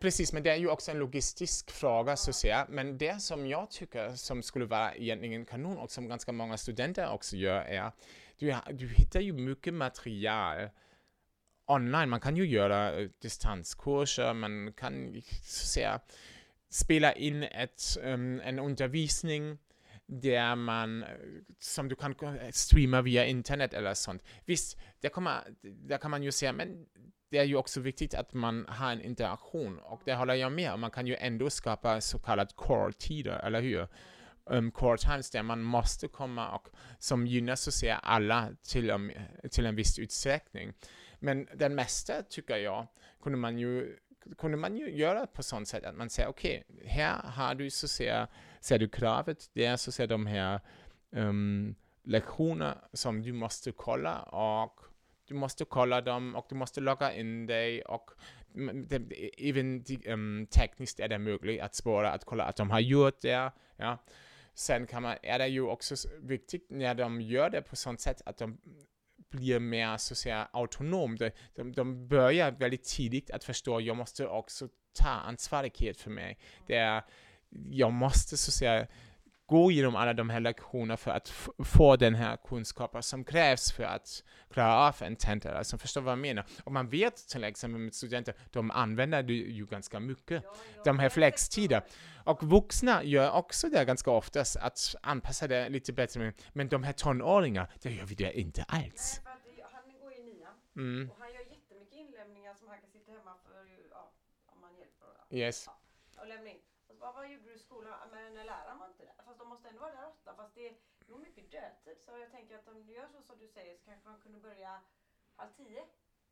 precis, men det är ju också en logistisk fråga så att säga. Men det som jag tycker som skulle vara egentligen kanon och som ganska många studenter också gör är du, du hittar ju mycket material online. Man kan ju göra eh, distanskurser, man kan så att säga spela in ett, um, en undervisning där man, eh, som du kan eh, streama via internet eller sånt. Visst, där, kommer, där kan man ju säga, men det är ju också viktigt att man har en interaktion och det håller jag med om. Man kan ju ändå skapa så kallat core-tider, eller hur? Um, core times där man måste komma och som gynnar så ser alla till, um, till en viss utsträckning. Men den mesta tycker jag kunde man ju kunde man ju göra på sånt sätt att man säger okej, okay, här har du så ser ser du kravet, det är så att säga de här ehm, um, lektioner som du måste kolla och du måste kolla dem och du måste logga in dig och även um, ehm, tekniskt är det möjligt att spåra, att kolla att de har gjort det. Ja. Sen kan man, är det ju också viktigt när de gör det på sånt sätt att de blir mer så att säga autonom. De, de, de börjar väldigt tidigt att förstå att jag måste också ta ansvarighet för mig. Det är, jag måste så att säga gå igenom alla de här lektionerna för att få den här kunskapen som krävs för att klara av en tenta, alltså förstå vad jag menar. Och man vet till exempel med studenter, de använder det ju ganska mycket, ja, ja, de här flextider. Och vuxna gör också det ganska oftast, att anpassa det lite bättre, men de här tonåringarna, det gör vi det inte alls. Nej, för han går i nian, mm. och han gör jättemycket inlämningar som han kan sitta hemma för, ja, om man hjälper. Yes. Ja, och lämna in. Vad, vad gjorde du i skolan? Men läraren var inte där. Fast de måste ändå vara där åtta, fast det är nog mycket dödtid. Så jag tänker att om du gör så som du säger så kanske de kunde börja halv tio.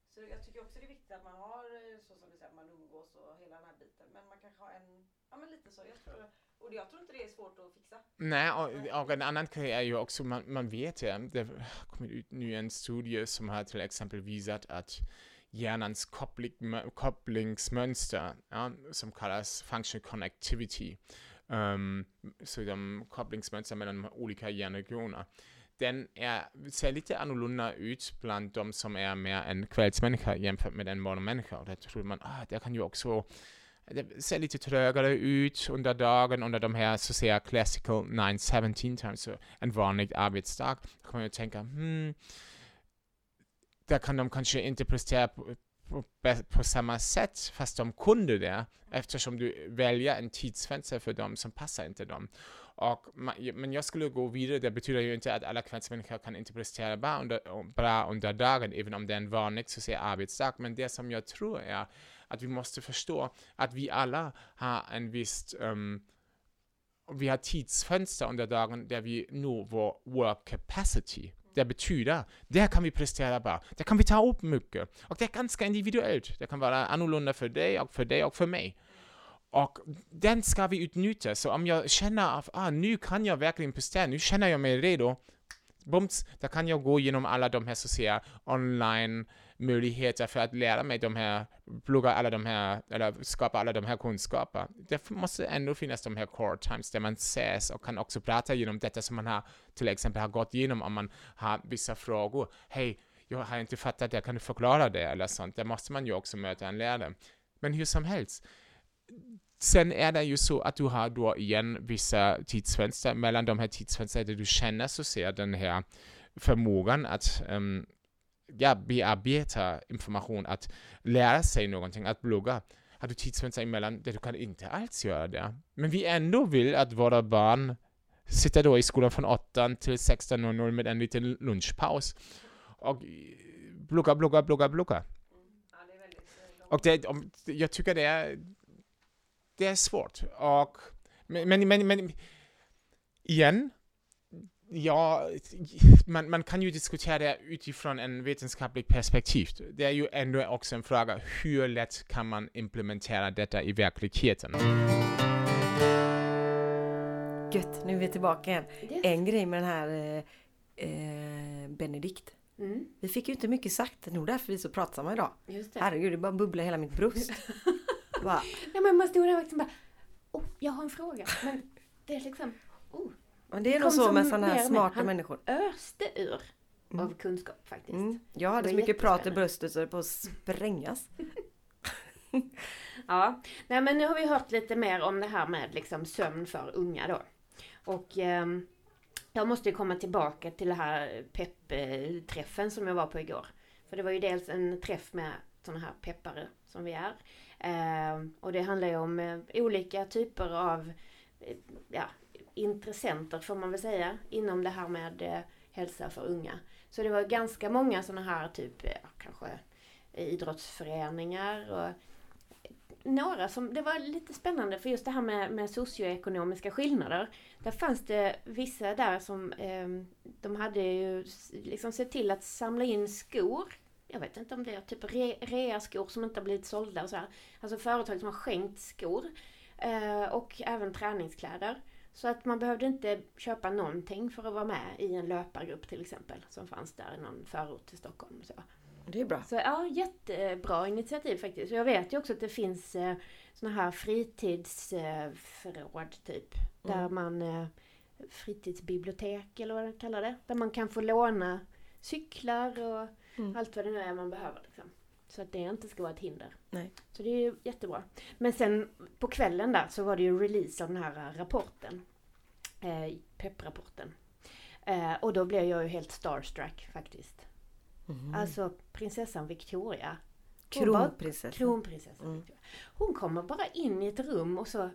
Så jag tycker också det är viktigt att man har eh, så som du säger, man umgås och hela den här biten. Men man kanske har en, ja men lite så. Jag tror, och jag tror inte det är svårt att fixa. Nej, och, och en annan grej är ju också, man, man vet ju, det har kommit ut nu en studie som har till exempel visat att hjärnans koppling, kopplingsmönster, ja, som kallas function connectivity, um, så de kopplingsmönster mellan olika hjärnregioner, den är, lite annorlunda ut bland de som är mer en kvällsmänniska jämfört med en morgonmänniska. Och där tror man, ah, det kan ju också det ser lite trögare ut under dagen, under de här så säga classical 9-17 times, så en vanlig arbetsdag. Då kan man ju tänka, hmm, där kan de kanske inte prestera på, på, på, samma sätt, fast de kunde det, eftersom du väljer en tidsfönster för dem som passar inte dem. Och, men jag skulle gå vidare, det betyder ju inte att alla kvällsmänniskor kan inte prestera bra under, bra under dagen, även om det är en vanlig så säga, arbetsdag. Men det som jag tror är att vi måste förstå att vi alla har en viss um, vi har tidsfönster under dagen där vi når vår work capacity. Det betyder, där kan vi prestera bra, där kan vi ta upp mycket. Och det är ganska individuellt. Det kan vara annorlunda för dig och för dig och för mig. Och den ska vi utnyttja. Så om jag känner att ah, nu kan jag verkligen prestera, nu känner jag mig redo, bums, då kan jag gå igenom alla de här så att säga online möjligheter för att lära mig de här, plugga alla de här, eller skapa alla de här kunskaper. Det måste ändå finnas de här core times där man ses och kan också prata genom detta som man har till exempel har gått igenom om man har vissa frågor. Hej, jag har inte fattat det, kan du förklara det eller sånt? Där måste man ju också möta en lärare. Men hur som helst, Sen är det ju så att du har då igen vissa tidsfönster, mellan de här tidsfönstren där du känner så ser den här förmågan att um, ja, bearbeta information, att lära sig någonting, att blogga. Har du tidsfönster emellan där du kan inte alls göra det. Men vi ändå vill att våra barn sitter då i skolan från 8 till 16.00 med en liten lunchpaus och blogga, blogga, blogga, blogga. Och det, jag tycker det är det är svårt. Och, men, men, men, men igen, ja, man, man kan ju diskutera det utifrån en vetenskaplig perspektiv. Det är ju ändå också en fråga, hur lätt kan man implementera detta i verkligheten? Gött, nu är vi tillbaka igen. Yes. En grej med den här eh, eh, Benedikt. Mm, Vi fick ju inte mycket sagt, det är nog därför vi är så pratsamma idag. just det. Herregud, det bara bubblar hela mitt bröst. Bara, Ja, men man stod där och bara, oh, jag har en fråga. Men det är liksom, oh, men det är nog så med sådana här smarta. Han- människor. öste ur av kunskap faktiskt. Mm. Jag hade så mycket prat i bröstet så det på att sprängas. Ja, nej men nu har vi hört lite mer om det här med liksom sömn för unga då. Och ehm, jag måste ju komma tillbaka till det här peppträffen som jag var på igår. För det var ju dels en träff med sådana här peppare som vi är. Ehm, och det handlar ju om eh, olika typer av eh, ja, intressenter får man väl säga inom det här med eh, hälsa för unga. Så det var ganska många sådana här typ, eh, kanske eh, idrottsföreningar och några som, det var lite spännande för just det här med, med socioekonomiska skillnader. Där fanns det vissa där som eh, de hade ju liksom sett till att samla in skor. Jag vet inte om det är typ re, rea-skor som inte har blivit sålda och så här. Alltså företag som har skänkt skor. Eh, och även träningskläder. Så att man behövde inte köpa någonting för att vara med i en löpargrupp till exempel. Som fanns där i någon förort till Stockholm. Så. Det är bra. Så ja, jättebra initiativ faktiskt. Jag vet ju också att det finns eh, såna här fritidsförråd typ. Där Mm. man, eh, fritidsbibliotek eller vad de kallar det. Där man kan få låna cyklar och Mm. allt vad det nu är man behöver. Liksom. Så att det inte ska vara ett hinder. Nej. Så det är ju jättebra. Men sen på kvällen där så var det ju release av den här eh, rapporten. Eh, PEP-rapporten. Eh, och då blev jag ju helt starstruck faktiskt. Mhm. Alltså prinsessan Victoria. Kronprinsessan. Kronprinsessan Mm. Victoria. Hon kommer bara in i ett rum och så,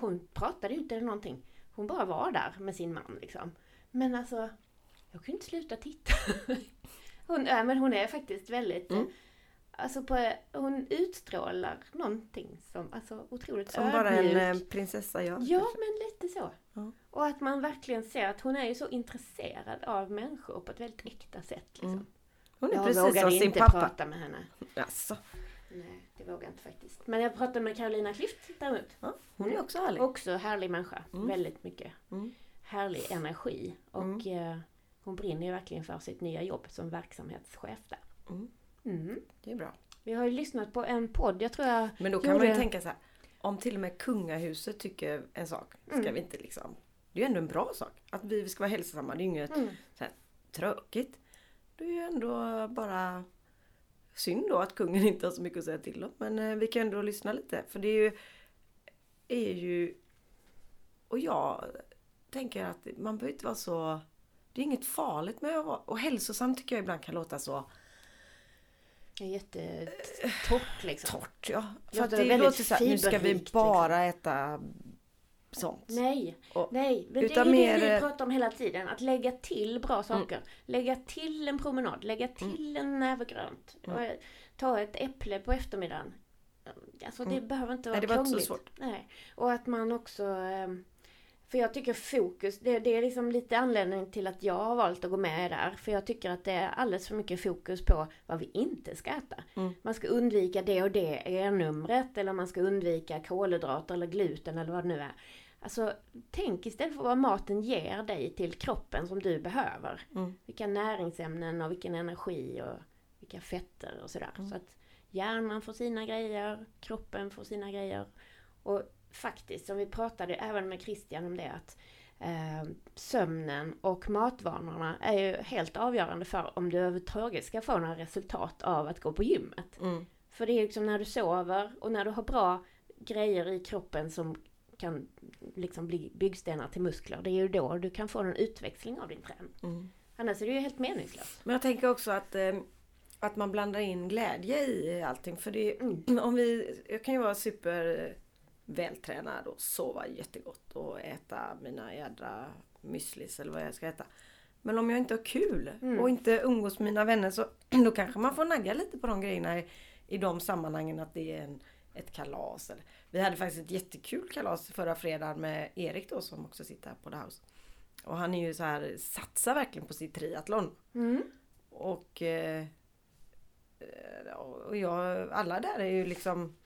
hon pratade ju inte eller någonting. Hon bara var där med sin man liksom. Men alltså, jag kunde inte sluta titta. hon, äh, men hon är faktiskt väldigt, Mm. Alltså på, hon utstrålar någonting som, alltså otroligt Som bara en eh, prinsessa gör. Ja, kanske. men lite så. Ja. Och att man verkligen ser att hon är ju så intresserad av människor på ett väldigt äkta sätt. Liksom. Mm. Hon är Jag precis vågade som sin inte pappa. prata med henne. Jaså, Nej, det vågar jag inte faktiskt. Men jag pratade med Carolina Klüft däremot. ja, hon är också härlig. Också härlig människa. Mm. Väldigt mycket. Mm. Härlig energi. Och Mm. eh, hon brinner ju verkligen för sitt nya jobb som verksamhetschef där. Mm. Mm. Det är bra. Vi har ju lyssnat på en podd, jag tror jag... Men då kan man ju Gjorde- tänka så här. Om till och med kungahuset tycker en sak. Ska Mm. vi inte liksom. Det är ju ändå en bra sak. Att vi ska vara hälsosamma. Det är ju inget Mm. så här, tråkigt. Det är ju ändå bara synd då att kungen inte har så mycket att säga till om. Men eh, vi kan ändå lyssna lite. För det är ju, är ju... Och jag tänker att man behöver inte vara så... Det är inget farligt med att vara... Och hälsosam tycker jag ibland kan låta så Det är jättetorrt liksom. torrt. Ja. För att det väldigt låter så här, nu ska vi fiberrikt, liksom. bara äta sånt. Nej, Och- nej. Men det är mer, det vi eh, pratar om hela tiden. Att lägga till bra saker. Lägga till en promenad. Lägga till en näve grönt. Mm. Eh, ta ett äpple på eftermiddagen. Alltså det Mm. behöver inte vara Nej, det var inte så krångligt. svårt. Nej. Och att man också... För jag tycker fokus, det, det är liksom lite anledningen till att jag har valt att gå med där. För jag tycker att det är alldeles för mycket fokus på vad vi inte ska äta. Mm. Man ska undvika det och det E-numret eller man ska undvika kolhydrater eller gluten eller vad det nu är. Alltså tänk istället för vad maten ger dig till kroppen som du behöver. Mm. Vilka näringsämnen och vilken energi och vilka fetter och sådär. Mm. Så att hjärnan får sina grejer, kroppen får sina grejer. Och faktiskt, som vi pratade även med Christian om det, att eh, sömnen och matvanorna är ju helt avgörande för om du överhuvudtaget ska få några resultat av att gå på gymmet. Mm. För det är liksom när du sover och när du har bra grejer i kroppen som kan liksom bli byggstenar till muskler. Det är ju då du kan få en utväxling av din träning. Mm. Annars är det ju helt meningslöst. Men jag tänker också att, eh, att man blandar in glädje i allting. För det, Mm. om vi, jag kan ju vara super vältränad och sova jättegott och äta mina jädra müslis eller vad jag ska äta. Men om jag inte har kul Mm. och inte umgås med mina vänner så då kanske man får nagga lite på de grejerna i, i de sammanhangen att det är en, ett kalas. Eller. Vi hade faktiskt ett jättekul kalas förra fredagen med Erik då som också sitter här på The House. Och han är ju så här, satsar verkligen på sitt triathlon. Mm. Och, eh, eh, och jag, alla där är ju liksom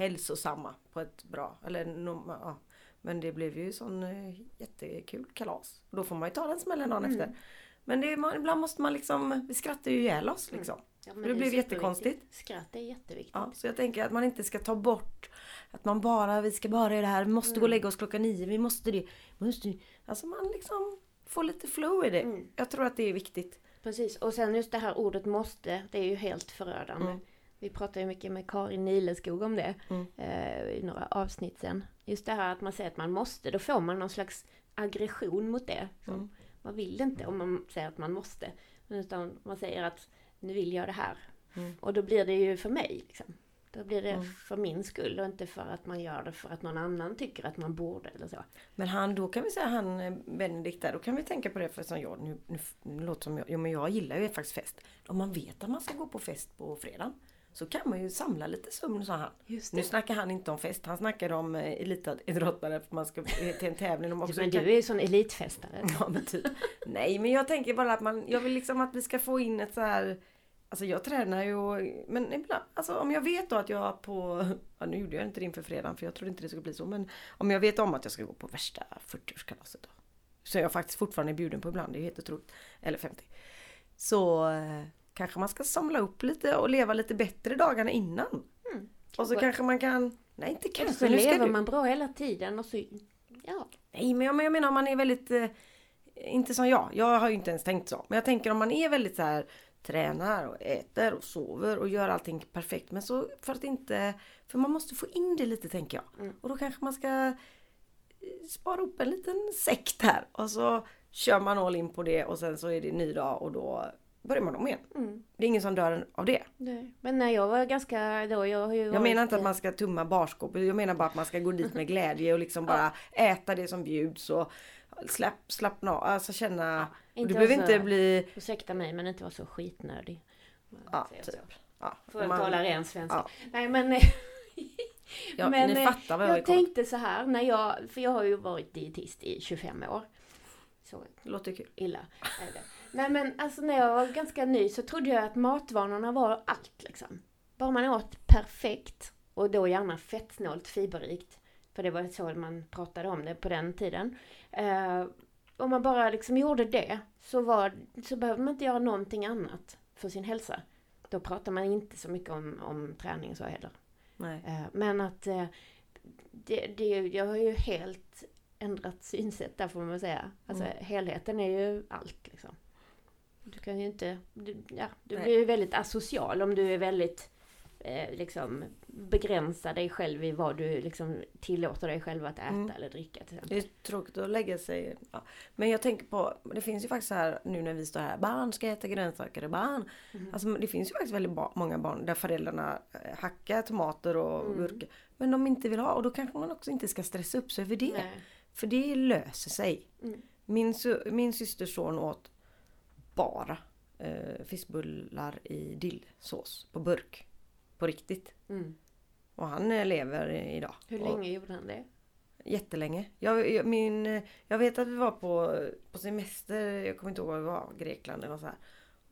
hälsosamma på ett bra, eller ja. Men det blev ju sån eh, jättekul kalas. Då får man ju ta den smällen dagen Mm. efter. Men det, man, ibland måste man liksom, vi skrattar ju ihjäl oss liksom. Ja, men Det är blev jättekonstigt. Skratt är jätteviktigt. Ja, så jag tänker att man inte ska ta bort att man bara, vi ska bara göra det här, vi måste gå och lägga oss klockan nio, vi måste det. Måste, alltså man liksom får lite flow i det. Mm. Jag tror att det är viktigt. Precis, och sen just det här ordet måste, det är ju helt förödande. Mm. Vi pratade ju mycket med Karin Nileskog om det Mm. eh, i några avsnitt sen. Just det här att man säger att man måste, då får man någon slags aggression mot det. Mm. Man vill inte om man säger att man måste. Utan man säger att nu vill jag det här. Mm. Och då blir det ju för mig. Liksom. Då blir det Mm. för min skull och inte för att man gör det för att någon annan tycker att man borde eller så. Men han, då kan vi säga han eh, Benedikt där, då kan vi tänka på det för som jag, nu, nu, nu låter som jag, jo men jag gillar ju faktiskt fest. Om man vet att man ska gå på fest på fredag så kan man ju samla lite sömn sa han. Just Nu snackar han inte om fest, han snackar om eh, elitidrottare för man ska till en tävling. Om också Men du är ju sån elitfestare. Ja men typ. Nej men jag tänker bara att man, jag vill liksom att vi ska få in ett så här Alltså jag tränar ju men ibland, alltså om jag vet då att jag på, ja nu gjorde jag inte det inför fredagen för jag trodde inte det skulle bli så men om jag vet om att jag ska gå på värsta 40-årskalaset då. Så är jag faktiskt fortfarande bjuden på ibland, det är helt otroligt. Eller 50. Så eh, kanske man ska samla upp lite och leva lite bättre dagarna innan. Och så kanske man kan, nej inte kanske, så nu ska lever du. man bra hela tiden och så, ja. Nej men jag, jag menar om man är väldigt, eh, inte som jag, jag har ju inte ens tänkt så. Men jag tänker om man är väldigt så här tränar och äter och sover och gör allting perfekt. Men så för att inte, för man måste få in det lite tänker jag. Mm. Och då kanske man ska eh, spara upp en liten sekt här och så kör man all in på det och sen så är det ny dag och då börjar man om igen. Mm. Det är ingen som dör av det. Nej. Men när jag var ganska då, jag har ju Jag menar inte att man ska tumma barskåpet. Jag menar bara att man ska gå dit med glädje och liksom bara äta det som bjuds och slapp, slappna av. Alltså känna... inte du behöver så- inte bli... Ursäkta mig men inte vara så skitnödig. Ja, typ. Ja, Får jag man- tala ren svenska. Ja. Nej men... Ja, men ni eh, fattar vad jag, jag tänkte så här när jag, för jag har ju varit dietist i 25 år. Så låter kul. illa är det. Nej men alltså när jag var ganska ny så trodde jag att matvanorna var allt liksom. Bara man åt perfekt och då gärna fettsnålt, fiberrikt. För det var så man pratade om det på den tiden. Eh, om man bara liksom gjorde det så, var, så behövde man inte göra någonting annat för sin hälsa. Då pratar man inte så mycket om, om träning så heller. Eh, Men att eh, det, det, jag har ju helt ändrat synsätt där får man säga. Alltså Mm. helheten är ju allt liksom. Du kan ju inte, du, ja, du Nej. blir ju väldigt asocial om du är väldigt eh, liksom begränsar dig själv i vad du liksom tillåter dig själv att äta Mm. eller dricka till Det exempel. är tråkigt att lägga sig... Ja. Men jag tänker på, det finns ju faktiskt så här nu när vi står här, barn ska äta grönsaker, barn. Mm. Alltså det finns ju faktiskt väldigt ba- många barn där föräldrarna eh, hackar tomater och Mm. Men de inte vill ha och då kanske man också inte ska stressa upp sig över det. Nej. För det löser sig. Mm. Min, min systers son åt bara eh, fiskbullar i dillsås på burk. På riktigt. Mm. Och han eh, lever idag. Hur Och länge gjorde han det? Jättelänge. Jag, jag, min, jag vet att vi var på, på semester, jag kommer inte ihåg var vi var, Grekland eller så här.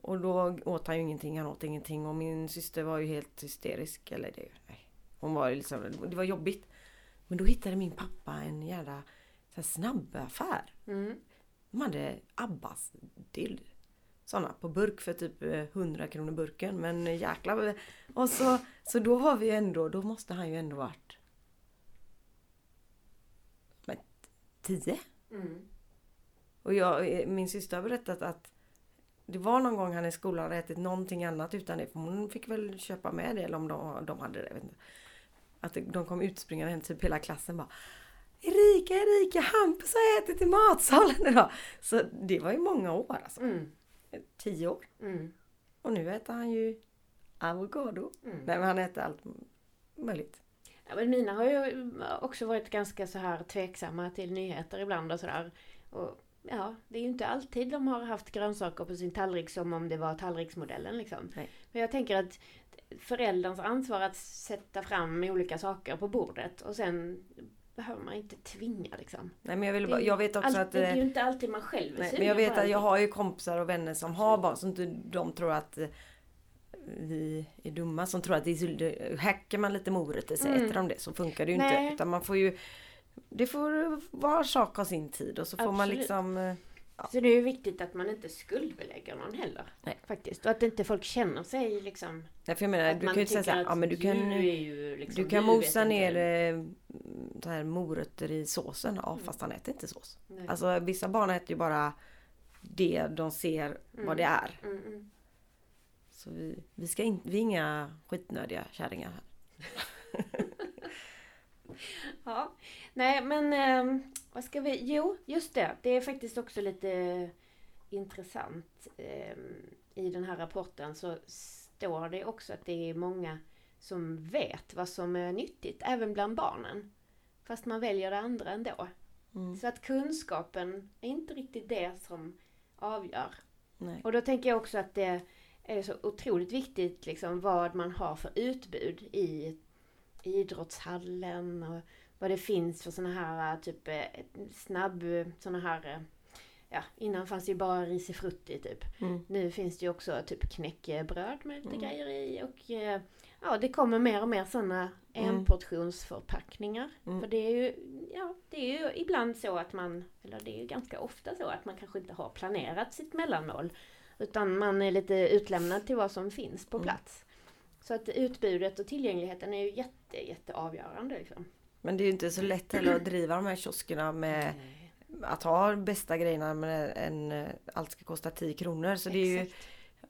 Och då åt han ju ingenting, han åt ingenting och min syster var ju helt hysterisk. Eller det, nej. Hon var liksom, det var jobbigt. Men då hittade min pappa en jävla snabbaffär. Mm. De hade Abbas dill. Sådana på burk för typ eh, 100 kronor burken. Men eh, jäklar. Och så, så då var vi ändå, då måste han ju ändå varit... Men 10? Mm. Och jag, eh, min syster har berättat att det var någon gång han i skolan hade ätit någonting annat utan det. För hon fick väl köpa med det eller om de, de hade det. Att de kom utspringande hem, typ hela klassen bara Erika, Erika, Hampus har ätit i matsalen idag. Så det var ju många år alltså. Mm. Tio år. Mm. Och nu äter han ju avokado. Mm. Nej men han äter allt möjligt. Ja, men mina har ju också varit ganska så här tveksamma till nyheter ibland och sådär. Och ja, det är ju inte alltid de har haft grönsaker på sin tallrik som om det var tallriksmodellen liksom. Nej. Men jag tänker att förälderns ansvar att sätta fram olika saker på bordet och sen behöver man inte tvinga liksom. Nej men jag, vill, bara- ju jag vet också alltid, att... Det är ju eh, inte alltid man själv är Nej, men jag vet att jag har ju kompisar och vänner som har barn som inte de tror att eh, vi är dumma som tror att det är så, hackar man lite morötter så Mm. äter de det så funkar det ju Nej. inte. Utan man får ju Det får var sak ha sin tid och så får man Absolut. liksom eh, Så det är ju viktigt att man inte skuldbelägger någon heller. Nej. Faktiskt. Och att inte folk känner sig liksom... Nej, för jag menar, du man kan ju säga tycker såhär, ja men du kan du ju liksom... Du kan mosa inte. ner eh, så här morötter i såsen. Ja fast han äter inte sås. Nej. Alltså vissa barn äter ju bara det de ser vad det är. Mm, mm. Så vi, vi, ska in, vi är inga skitnödiga kärringar här. Ja, nej men ehm, vad ska vi... Jo, just det. Det är faktiskt också lite intressant. Ehm, I den här rapporten så står det också att det är många som vet vad som är nyttigt, även bland barnen. Fast man väljer det andra ändå. Mm. Så att kunskapen är inte riktigt det som avgör. Nej. Och då tänker jag också att det är så otroligt viktigt liksom vad man har för utbud i idrottshallen och vad det finns för såna här typ eh, snabb såna här eh, Ja, innan fanns det ju bara risifrutti typ. Mm. Nu finns det ju också typ knäckebröd med lite Mm. grejer i och ja, det kommer mer och mer sådana Mm. enportionsförpackningar. Mm. För det är ju, ja, det är ju ibland så att man, eller det är ju ganska ofta så att man kanske inte har planerat sitt mellanmål. Utan man är lite utlämnad till vad som finns på Mm. plats. Så att utbudet och tillgängligheten är ju jätte, jätte avgörande liksom. Men det är ju inte så lätt heller att driva de här kioskerna med att ha bästa grejerna men en, allt ska kosta 10 kronor. Så det är ju...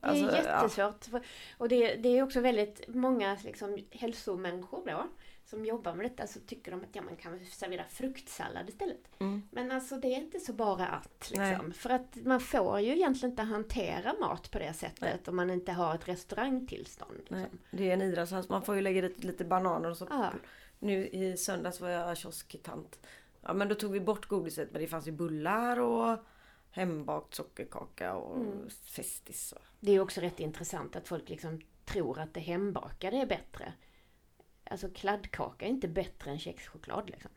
Exakt. Det alltså, är ja. jättesvårt. För- Och det, det är också väldigt många liksom, hälsomänniskor då som jobbar med detta så tycker de att ja, man kan servera fruktsallad istället. Mm. Men alltså det är inte så bara att liksom. För att man får ju egentligen inte hantera mat på det sättet Nej. om man inte har ett restaurangtillstånd. Liksom. det är en idrottshall. Man får ju lägga dit lite bananer och så. Ja. Nu i söndags var jag kiosktant. Ja men då tog vi bort godiset men det fanns ju bullar och hembakt sockerkaka och Mm. Festis. Och... Det är också rätt intressant att folk liksom tror att det hembakade är bättre. Alltså kladdkaka är inte bättre än kexchoklad liksom.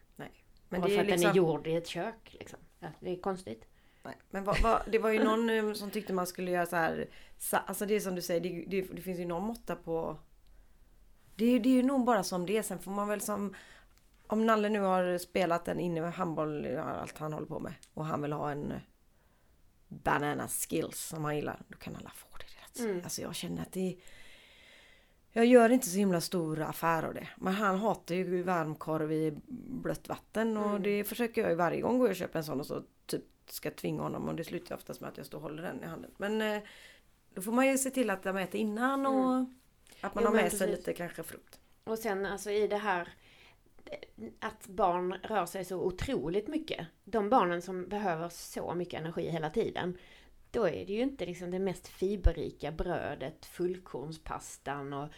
Men Bara det för är att liksom... den är gjord i ett kök liksom. Ja, det är konstigt. Nej, men vad, vad, det var ju någon eh, som tyckte man skulle göra så här. Alltså det är som du säger, det, det, det finns ju någon måtta på... Det är, ju- det är ju nog bara som det är. Sen får man väl som... Om Nalle nu har spelat en inne med handboll, allt han håller på med. Och han vill ha en banana skills som han gillar. Då kan alla få det. Mm. Alltså jag känner att det... Jag gör inte så himla stor affär av det. Men han hatar ju varmkorv i blött vatten och Mm. det försöker jag ju varje gång går jag och köper en sån och så typ ska tvinga honom och det slutar oftast med att jag står och håller den i handen. Men eh, då får man ju se till att de äter innan och att man Jo, har med sig precis. lite kanske frukt. Och sen alltså i det här att barn rör sig så otroligt mycket. De barnen som behöver så mycket energi hela tiden. Då är det ju inte liksom det mest fiberrika brödet, fullkornspastan och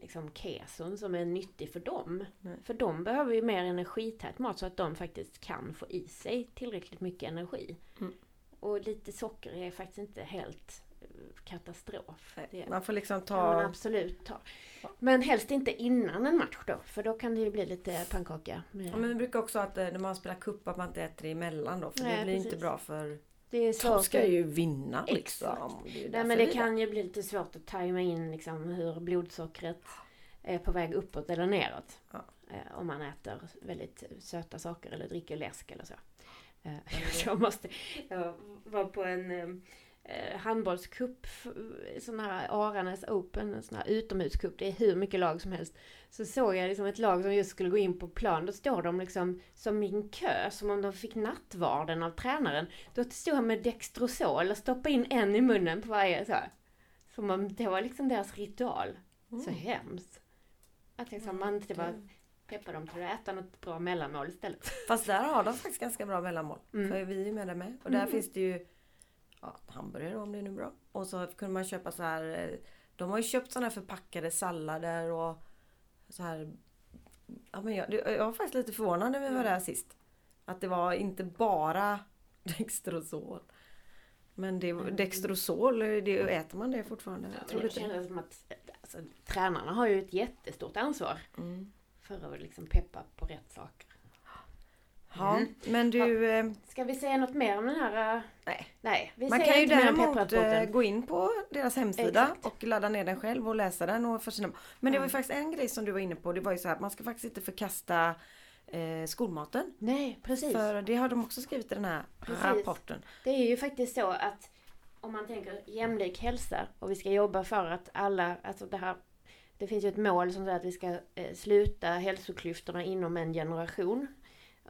liksom keson som är nyttig för dem. Nej. För de behöver ju mer energität mat så att de faktiskt kan få i sig tillräckligt mycket energi. Mm. Och lite socker är faktiskt inte helt katastrof. Det- Man får liksom ta... absolut ta. Men helst inte innan en match då, för då kan det ju bli lite pannkaka. Ja, men vi brukar också att eh, när man spelar cup att man inte äter emellan då. För Nej, det blir inte precis. bra för... det De ska ju vinna liksom. Det Nej, men det kan ju bli lite svårt att tajma in liksom, hur blodsockret är på väg uppåt eller neråt. Ja. Eh, om man äter väldigt söta saker eller dricker läsk eller så. Eh, jag, måste, jag var på en handbollscup, f- sån här Aranäs Open, en sån här utomhuscup. Det är hur mycket lag som helst. Så såg jag liksom ett lag som just skulle gå in på plan. Då står de liksom som i en kö, som om de fick nattvarden av tränaren. Då stod han med Dextrosol och stoppade in en i munnen på varje så. här. Som om det var liksom deras ritual. Så hemskt. Att liksom man inte bara peppar dem till att äta något bra mellanmål istället. Fast där har de faktiskt ganska bra mellanmål. Mm. För vi är ju med där med. Och där Mm. finns det ju ja, hamburgare om det är nu bra. Och så kunde man köpa så här. eh, De har ju köpt sådana här förpackade sallader och så här. Ja, men jag, jag var faktiskt lite förvånad när vi var där sist. Att det var inte bara Dextrosol. Men det, Dextrosol, det, äter man det fortfarande? Jag tror det känns som att alltså, tränarna har ju ett jättestort ansvar Mm. för att liksom peppa på rätt saker. Ja, Mm. men du... eh, Ska vi säga något mer om den här? eh, Nej. Nej, vi Man kan ju däremot eh, gå in på deras hemsida Exakt. och ladda ner den själv och läsa den. Och för sina... Men det var ju Ja. faktiskt en grej som du var inne på. Det var ju så här att man ska faktiskt inte förkasta eh, skolmaten. Nej, precis. För det har de också skrivit i den här Precis. rapporten. Det är ju faktiskt så att om man tänker jämlik hälsa och vi ska jobba för att alla, alltså det här det finns ju ett mål som säger att vi ska eh, sluta hälsoklyftorna inom en generation.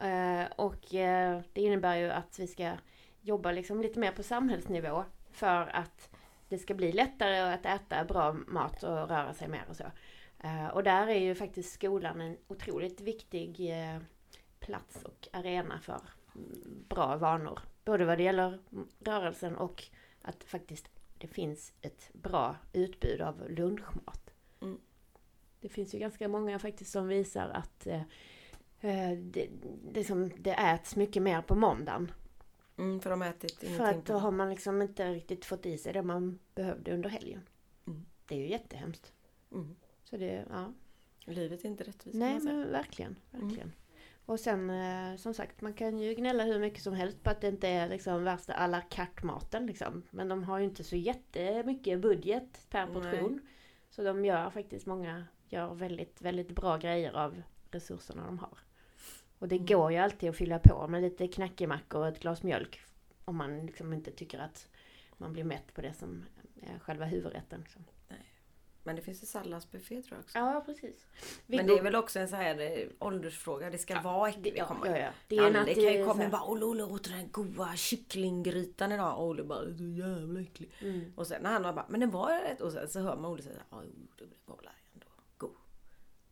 Eh, och eh, det innebär ju att vi ska jobba liksom lite mer på samhällsnivå för att det ska bli lättare att äta bra mat och röra sig mer och så. Eh, och där är ju faktiskt skolan en otroligt viktig plats och arena för mm, bra vanor. Både vad det gäller rörelsen och att faktiskt det finns ett bra utbud av lunchmat. Mm. Det finns ju ganska många faktiskt som visar att det, det, som, det äts mycket mer på måndagen. Mm, för de har ätit För ingenting. att då har man liksom inte riktigt fått i sig det man behövde under helgen. Mm. Det är ju jättehemskt. Mm. Så det, ja. Livet är inte rättvist. Nej men verkligen, Mm. verkligen. Och sen eh, som sagt, man kan ju gnälla hur mycket som helst på att det inte är liksom värsta à la carte maten liksom. Men de har ju inte så jättemycket budget per Nej. portion. Så de gör faktiskt, många gör väldigt, väldigt bra grejer av resurserna de har. Och det Mm. går ju alltid att fylla på med lite knackemackor och ett glas mjölk. Om man liksom inte tycker att man blir mätt på det som är själva huvudrätten. Liksom. Men det finns en salladsbuffé tror jag också. Ja, precis. Men det är väl också en sån här eh, åldersfråga. Det ska vara det, äckligt. ja, ja, ja. Det är en Alla kan ju komma och bara Olle, Olle åt den goda kycklinggrytan idag. Och Olle bara, så jävla äcklig. Mm. Och sen när han bara, men den var rätt. Och sen så hör man Olle säga, ja det var väl ändå god.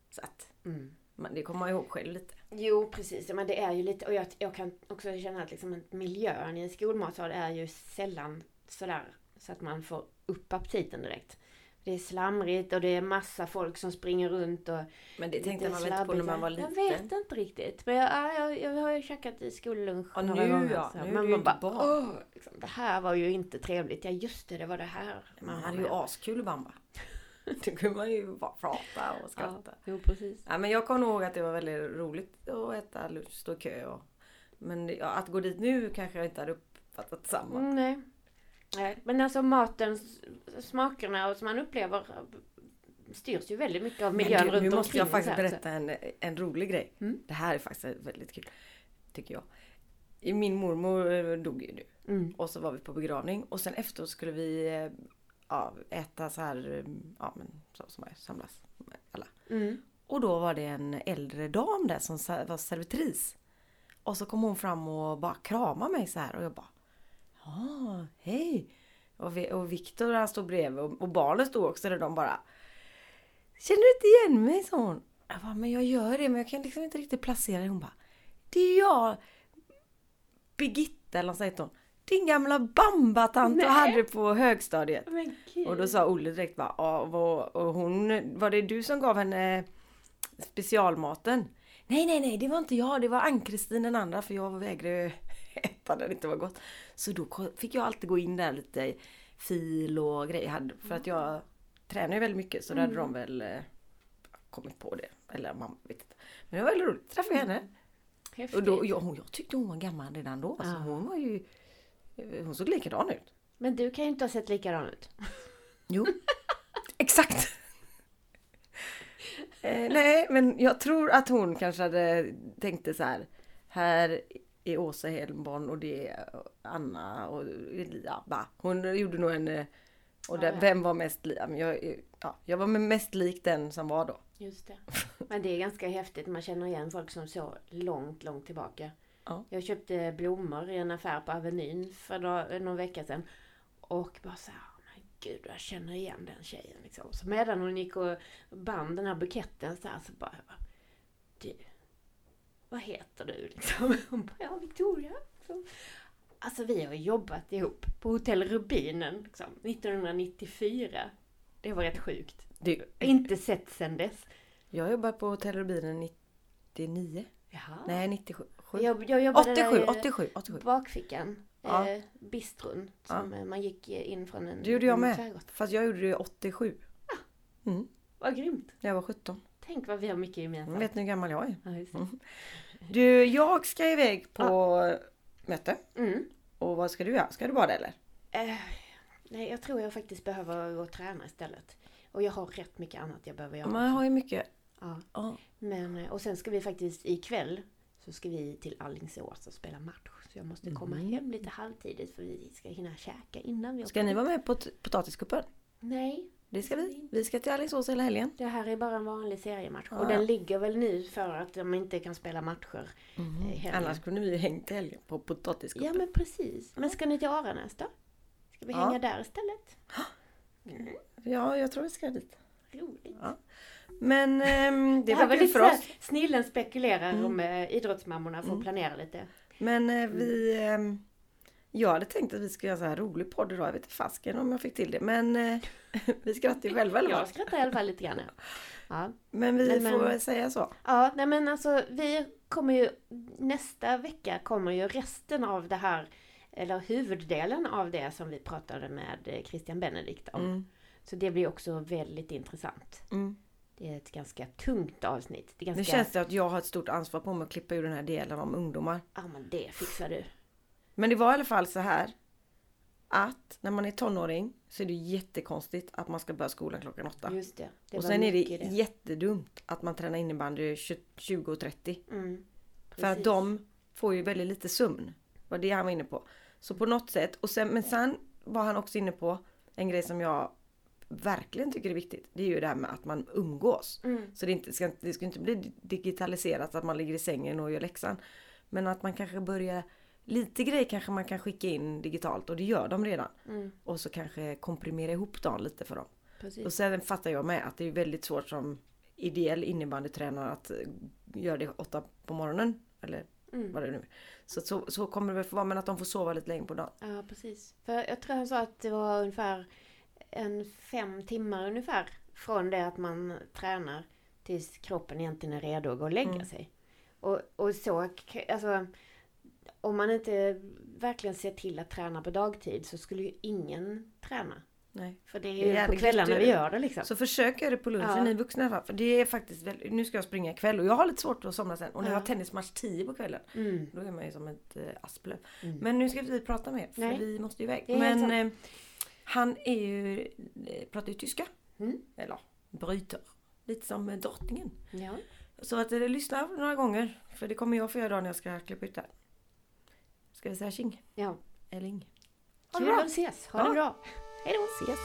Så att, Mm. Man, det kommer man ihåg själv lite. Jo precis, men det är ju lite, och jag, jag kan också känna att liksom miljön i en skolmatsal är ju sällan sådär så att man får upp aptiten direkt. Det är slamrigt och det är massa folk som springer runt och Men det tänkte man väl inte på när man var liten. Jag vet inte riktigt. Men jag, ja, jag, jag har ju käkat i skollunch Ja, några nu gånger. ja, nu Men man bara, barn. åh, liksom, det här var ju inte trevligt. Ja just det, det var det här. Man hade ju askul i bamba. Då kunde man ju bara prata och Ja, skratta. jo precis. Ja, men jag kommer ihåg att det var väldigt roligt att äta lunch, stå i kö. Och, men ja, att gå dit nu kanske jag inte hade uppfattat samma. Mm, nej. nej. Men alltså matens smakerna och som man upplever styrs ju väldigt mycket av miljön Men runt nu måste jag omkring, faktiskt berätta en, en rolig grej. Mm. Det här är faktiskt väldigt kul. Tycker jag. Min mormor eh, dog ju nu. Mm. Och så var vi på begravning. Och sen efteråt skulle vi ja, äta så här, eh, ja men så som jag samlas med alla. Mm. Och då var det en äldre dam där som var servitris. Och så kom hon fram och bara kramade mig så här och jag bara Ja, hej! Och, vi, och Viktor han stod bredvid och, och barnen stod också där de bara Känner du inte igen mig? sa hon. Jag bara, men jag gör det men jag kan liksom inte riktigt placera det. Hon bara Det är jag Birgitta eller något hette hon. Din gamla bambatant du hade på högstadiet. Och då sa Olle direkt bara, och hon, var det du som gav henne specialmaten? Nej, nej, nej, det var inte jag, det var Ann-Kristin den andra för jag vägrade äta när det inte var gott. Så då fick jag alltid gå in där lite fil och grejer. För att jag tränar ju väldigt mycket så då hade de väl eh, kommit på det. Eller mamma vet inte. Men det var väldigt roligt, träffade jag henne. Häftigt. Och då, jag, jag tyckte hon var gammal redan då. Alltså, Ja. hon var ju, hon såg likadan ut. Men du kan ju inte ha sett likadan ut. Jo, exakt. eh, nej, men jag tror att hon kanske hade tänkte så här. Här är Åsa Helmborn och det är Anna och. Va? Hon gjorde nog en... eh, Och där, Ja, ja. vem var mest lik? Jag, ja, jag var mest lik den som var då. Just det. Men det är ganska häftigt. Man känner igen folk som så långt, långt tillbaka. Ja. Jag köpte blommor i en affär på Avenyn för nå- någon vecka sedan. Och bara så här, men gud jag känner igen den tjejen liksom. Så medan hon gick och band den här buketten så här så bara, du, vad heter du liksom? Hon bara, ja Victoria. Så, alltså vi har jobbat ihop på Hotell Rubinen liksom, 1994. Det var rätt sjukt. Du, Inte sett sen dess. jag jobbade på Hotell Rubinen 99. Jaha. Nej, 97. Jag, jag jobbade 87, där i 87, 87. bakfickan. Ja. Eh, bistron. Som eh, man gick in från en Det gjorde jag med. tvärgata. Fast jag gjorde det 87. Mm, Vad grymt. jag var 17. Tänk vad vi har mycket gemensamt. Vet ni hur gammal jag är? Ja, det. Du, jag ska iväg på möte. Mm. Och vad ska du göra? Ska du bada eller? Eh, nej, jag tror jag faktiskt behöver gå och träna istället. Och jag har rätt mycket annat jag behöver göra. Man har ju mycket. Ja. Ja. Men, eh, och sen ska vi faktiskt ikväll så ska vi till Allingsås och spela match. Så jag måste komma hem lite halvtidigt för vi ska hinna käka innan vi Ska ni vara med på potatiskuppen? Nej, Det ska vi. Vi ska till Alingsås hela helgen. det här är bara en vanlig seriematch. Ja. Och den ligger väl nu för att de inte kan spela matcher eh, helgen. Annars kunde vi ju hängt i helgen på potatiskuppen. Ja men precis. Men ska ni till Aranäs då? Ska vi Ja. hänga där istället? Ja, jag tror vi ska dit. Roligt. Ja. Men ehm, det här var för oss. Snillen spekulerar om eh, idrottsmammorna får planera lite. Men eh, vi... ehm, jag hade tänkt att vi skulle göra så här rolig podd idag. Jag vet inte fasken om jag fick till det. Men eh, vi skrattar ju själva eller Jag skrattar i alla fall lite grann. ja. Ja. Men vi Men- men- får säga så. Ja, nej men alltså vi kommer ju nästa vecka kommer ju resten av det här eller huvuddelen av det som vi pratade med eh, Christian Benedikt om. Mm. Så det blir också väldigt intressant. Mm. Det är ett ganska tungt avsnitt. Det ganska... Nu känns det att jag har ett stort ansvar på mig att klippa ur den här delen om ungdomar. Ja men det fixar du. Men det var i alla fall så här. Att när man är tonåring så är det jättekonstigt att man ska börja skolan klockan åtta. Just det. det och sen är det jättedumt att man tränar innebandy 20 och 30. Mm, För att de får ju väldigt lite sömn. var det han var inne på. Så på något sätt. Och sen, men sen var han också inne på en grej som jag verkligen tycker är viktigt. Det är ju det här med att man umgås. Mm. Så det, inte, ska, det ska inte bli digitaliserat att man ligger i sängen och gör läxan. Men att man kanske börjar Lite grejer kanske man kan skicka in digitalt och det gör de redan. Mm, Och så kanske komprimera ihop dagen lite för dem. precis. Och sen fattar jag med att det är väldigt svårt som ideell innebandytränare att eh, göra det åtta på morgonen. Eller Mm. vad det nu är. Så, så, så kommer det väl få vara men att de får sova lite längre på dagen. Ja, precis. För jag tror han sa att det var ungefär en fem timmar ungefär från det att man tränar tills kroppen egentligen är redo att gå och lägga Mm. sig. Och, och så, alltså om man inte verkligen ser till att träna på dagtid så skulle ju ingen träna. Nej. För det är Det ju är på kvällarna vi gör det liksom. Så försök göra det på lunchen Ja. ni vuxna i. För det är faktiskt väldigt, nu ska jag springa ikväll och jag har lite svårt att somna sen. Och när jag Ja. har tennismatch 10 på kvällen. Mm. Då är man ju som ett eh, asplöv. Mm. Men nu ska vi prata mer för Nej. vi måste ju iväg. Det Men han är ju, eh, pratar ju tyska. Mm. Eller bryter. Lite som eh, drottningen. Ja. Så att eh, lyssna några gånger. För det kommer jag få göra idag när jag ska klippa ut det här. Ska vi säga tjing? ja. Eller ing? Ha det Kul att ses. Ha Ja. det bra. Hej då. Ses!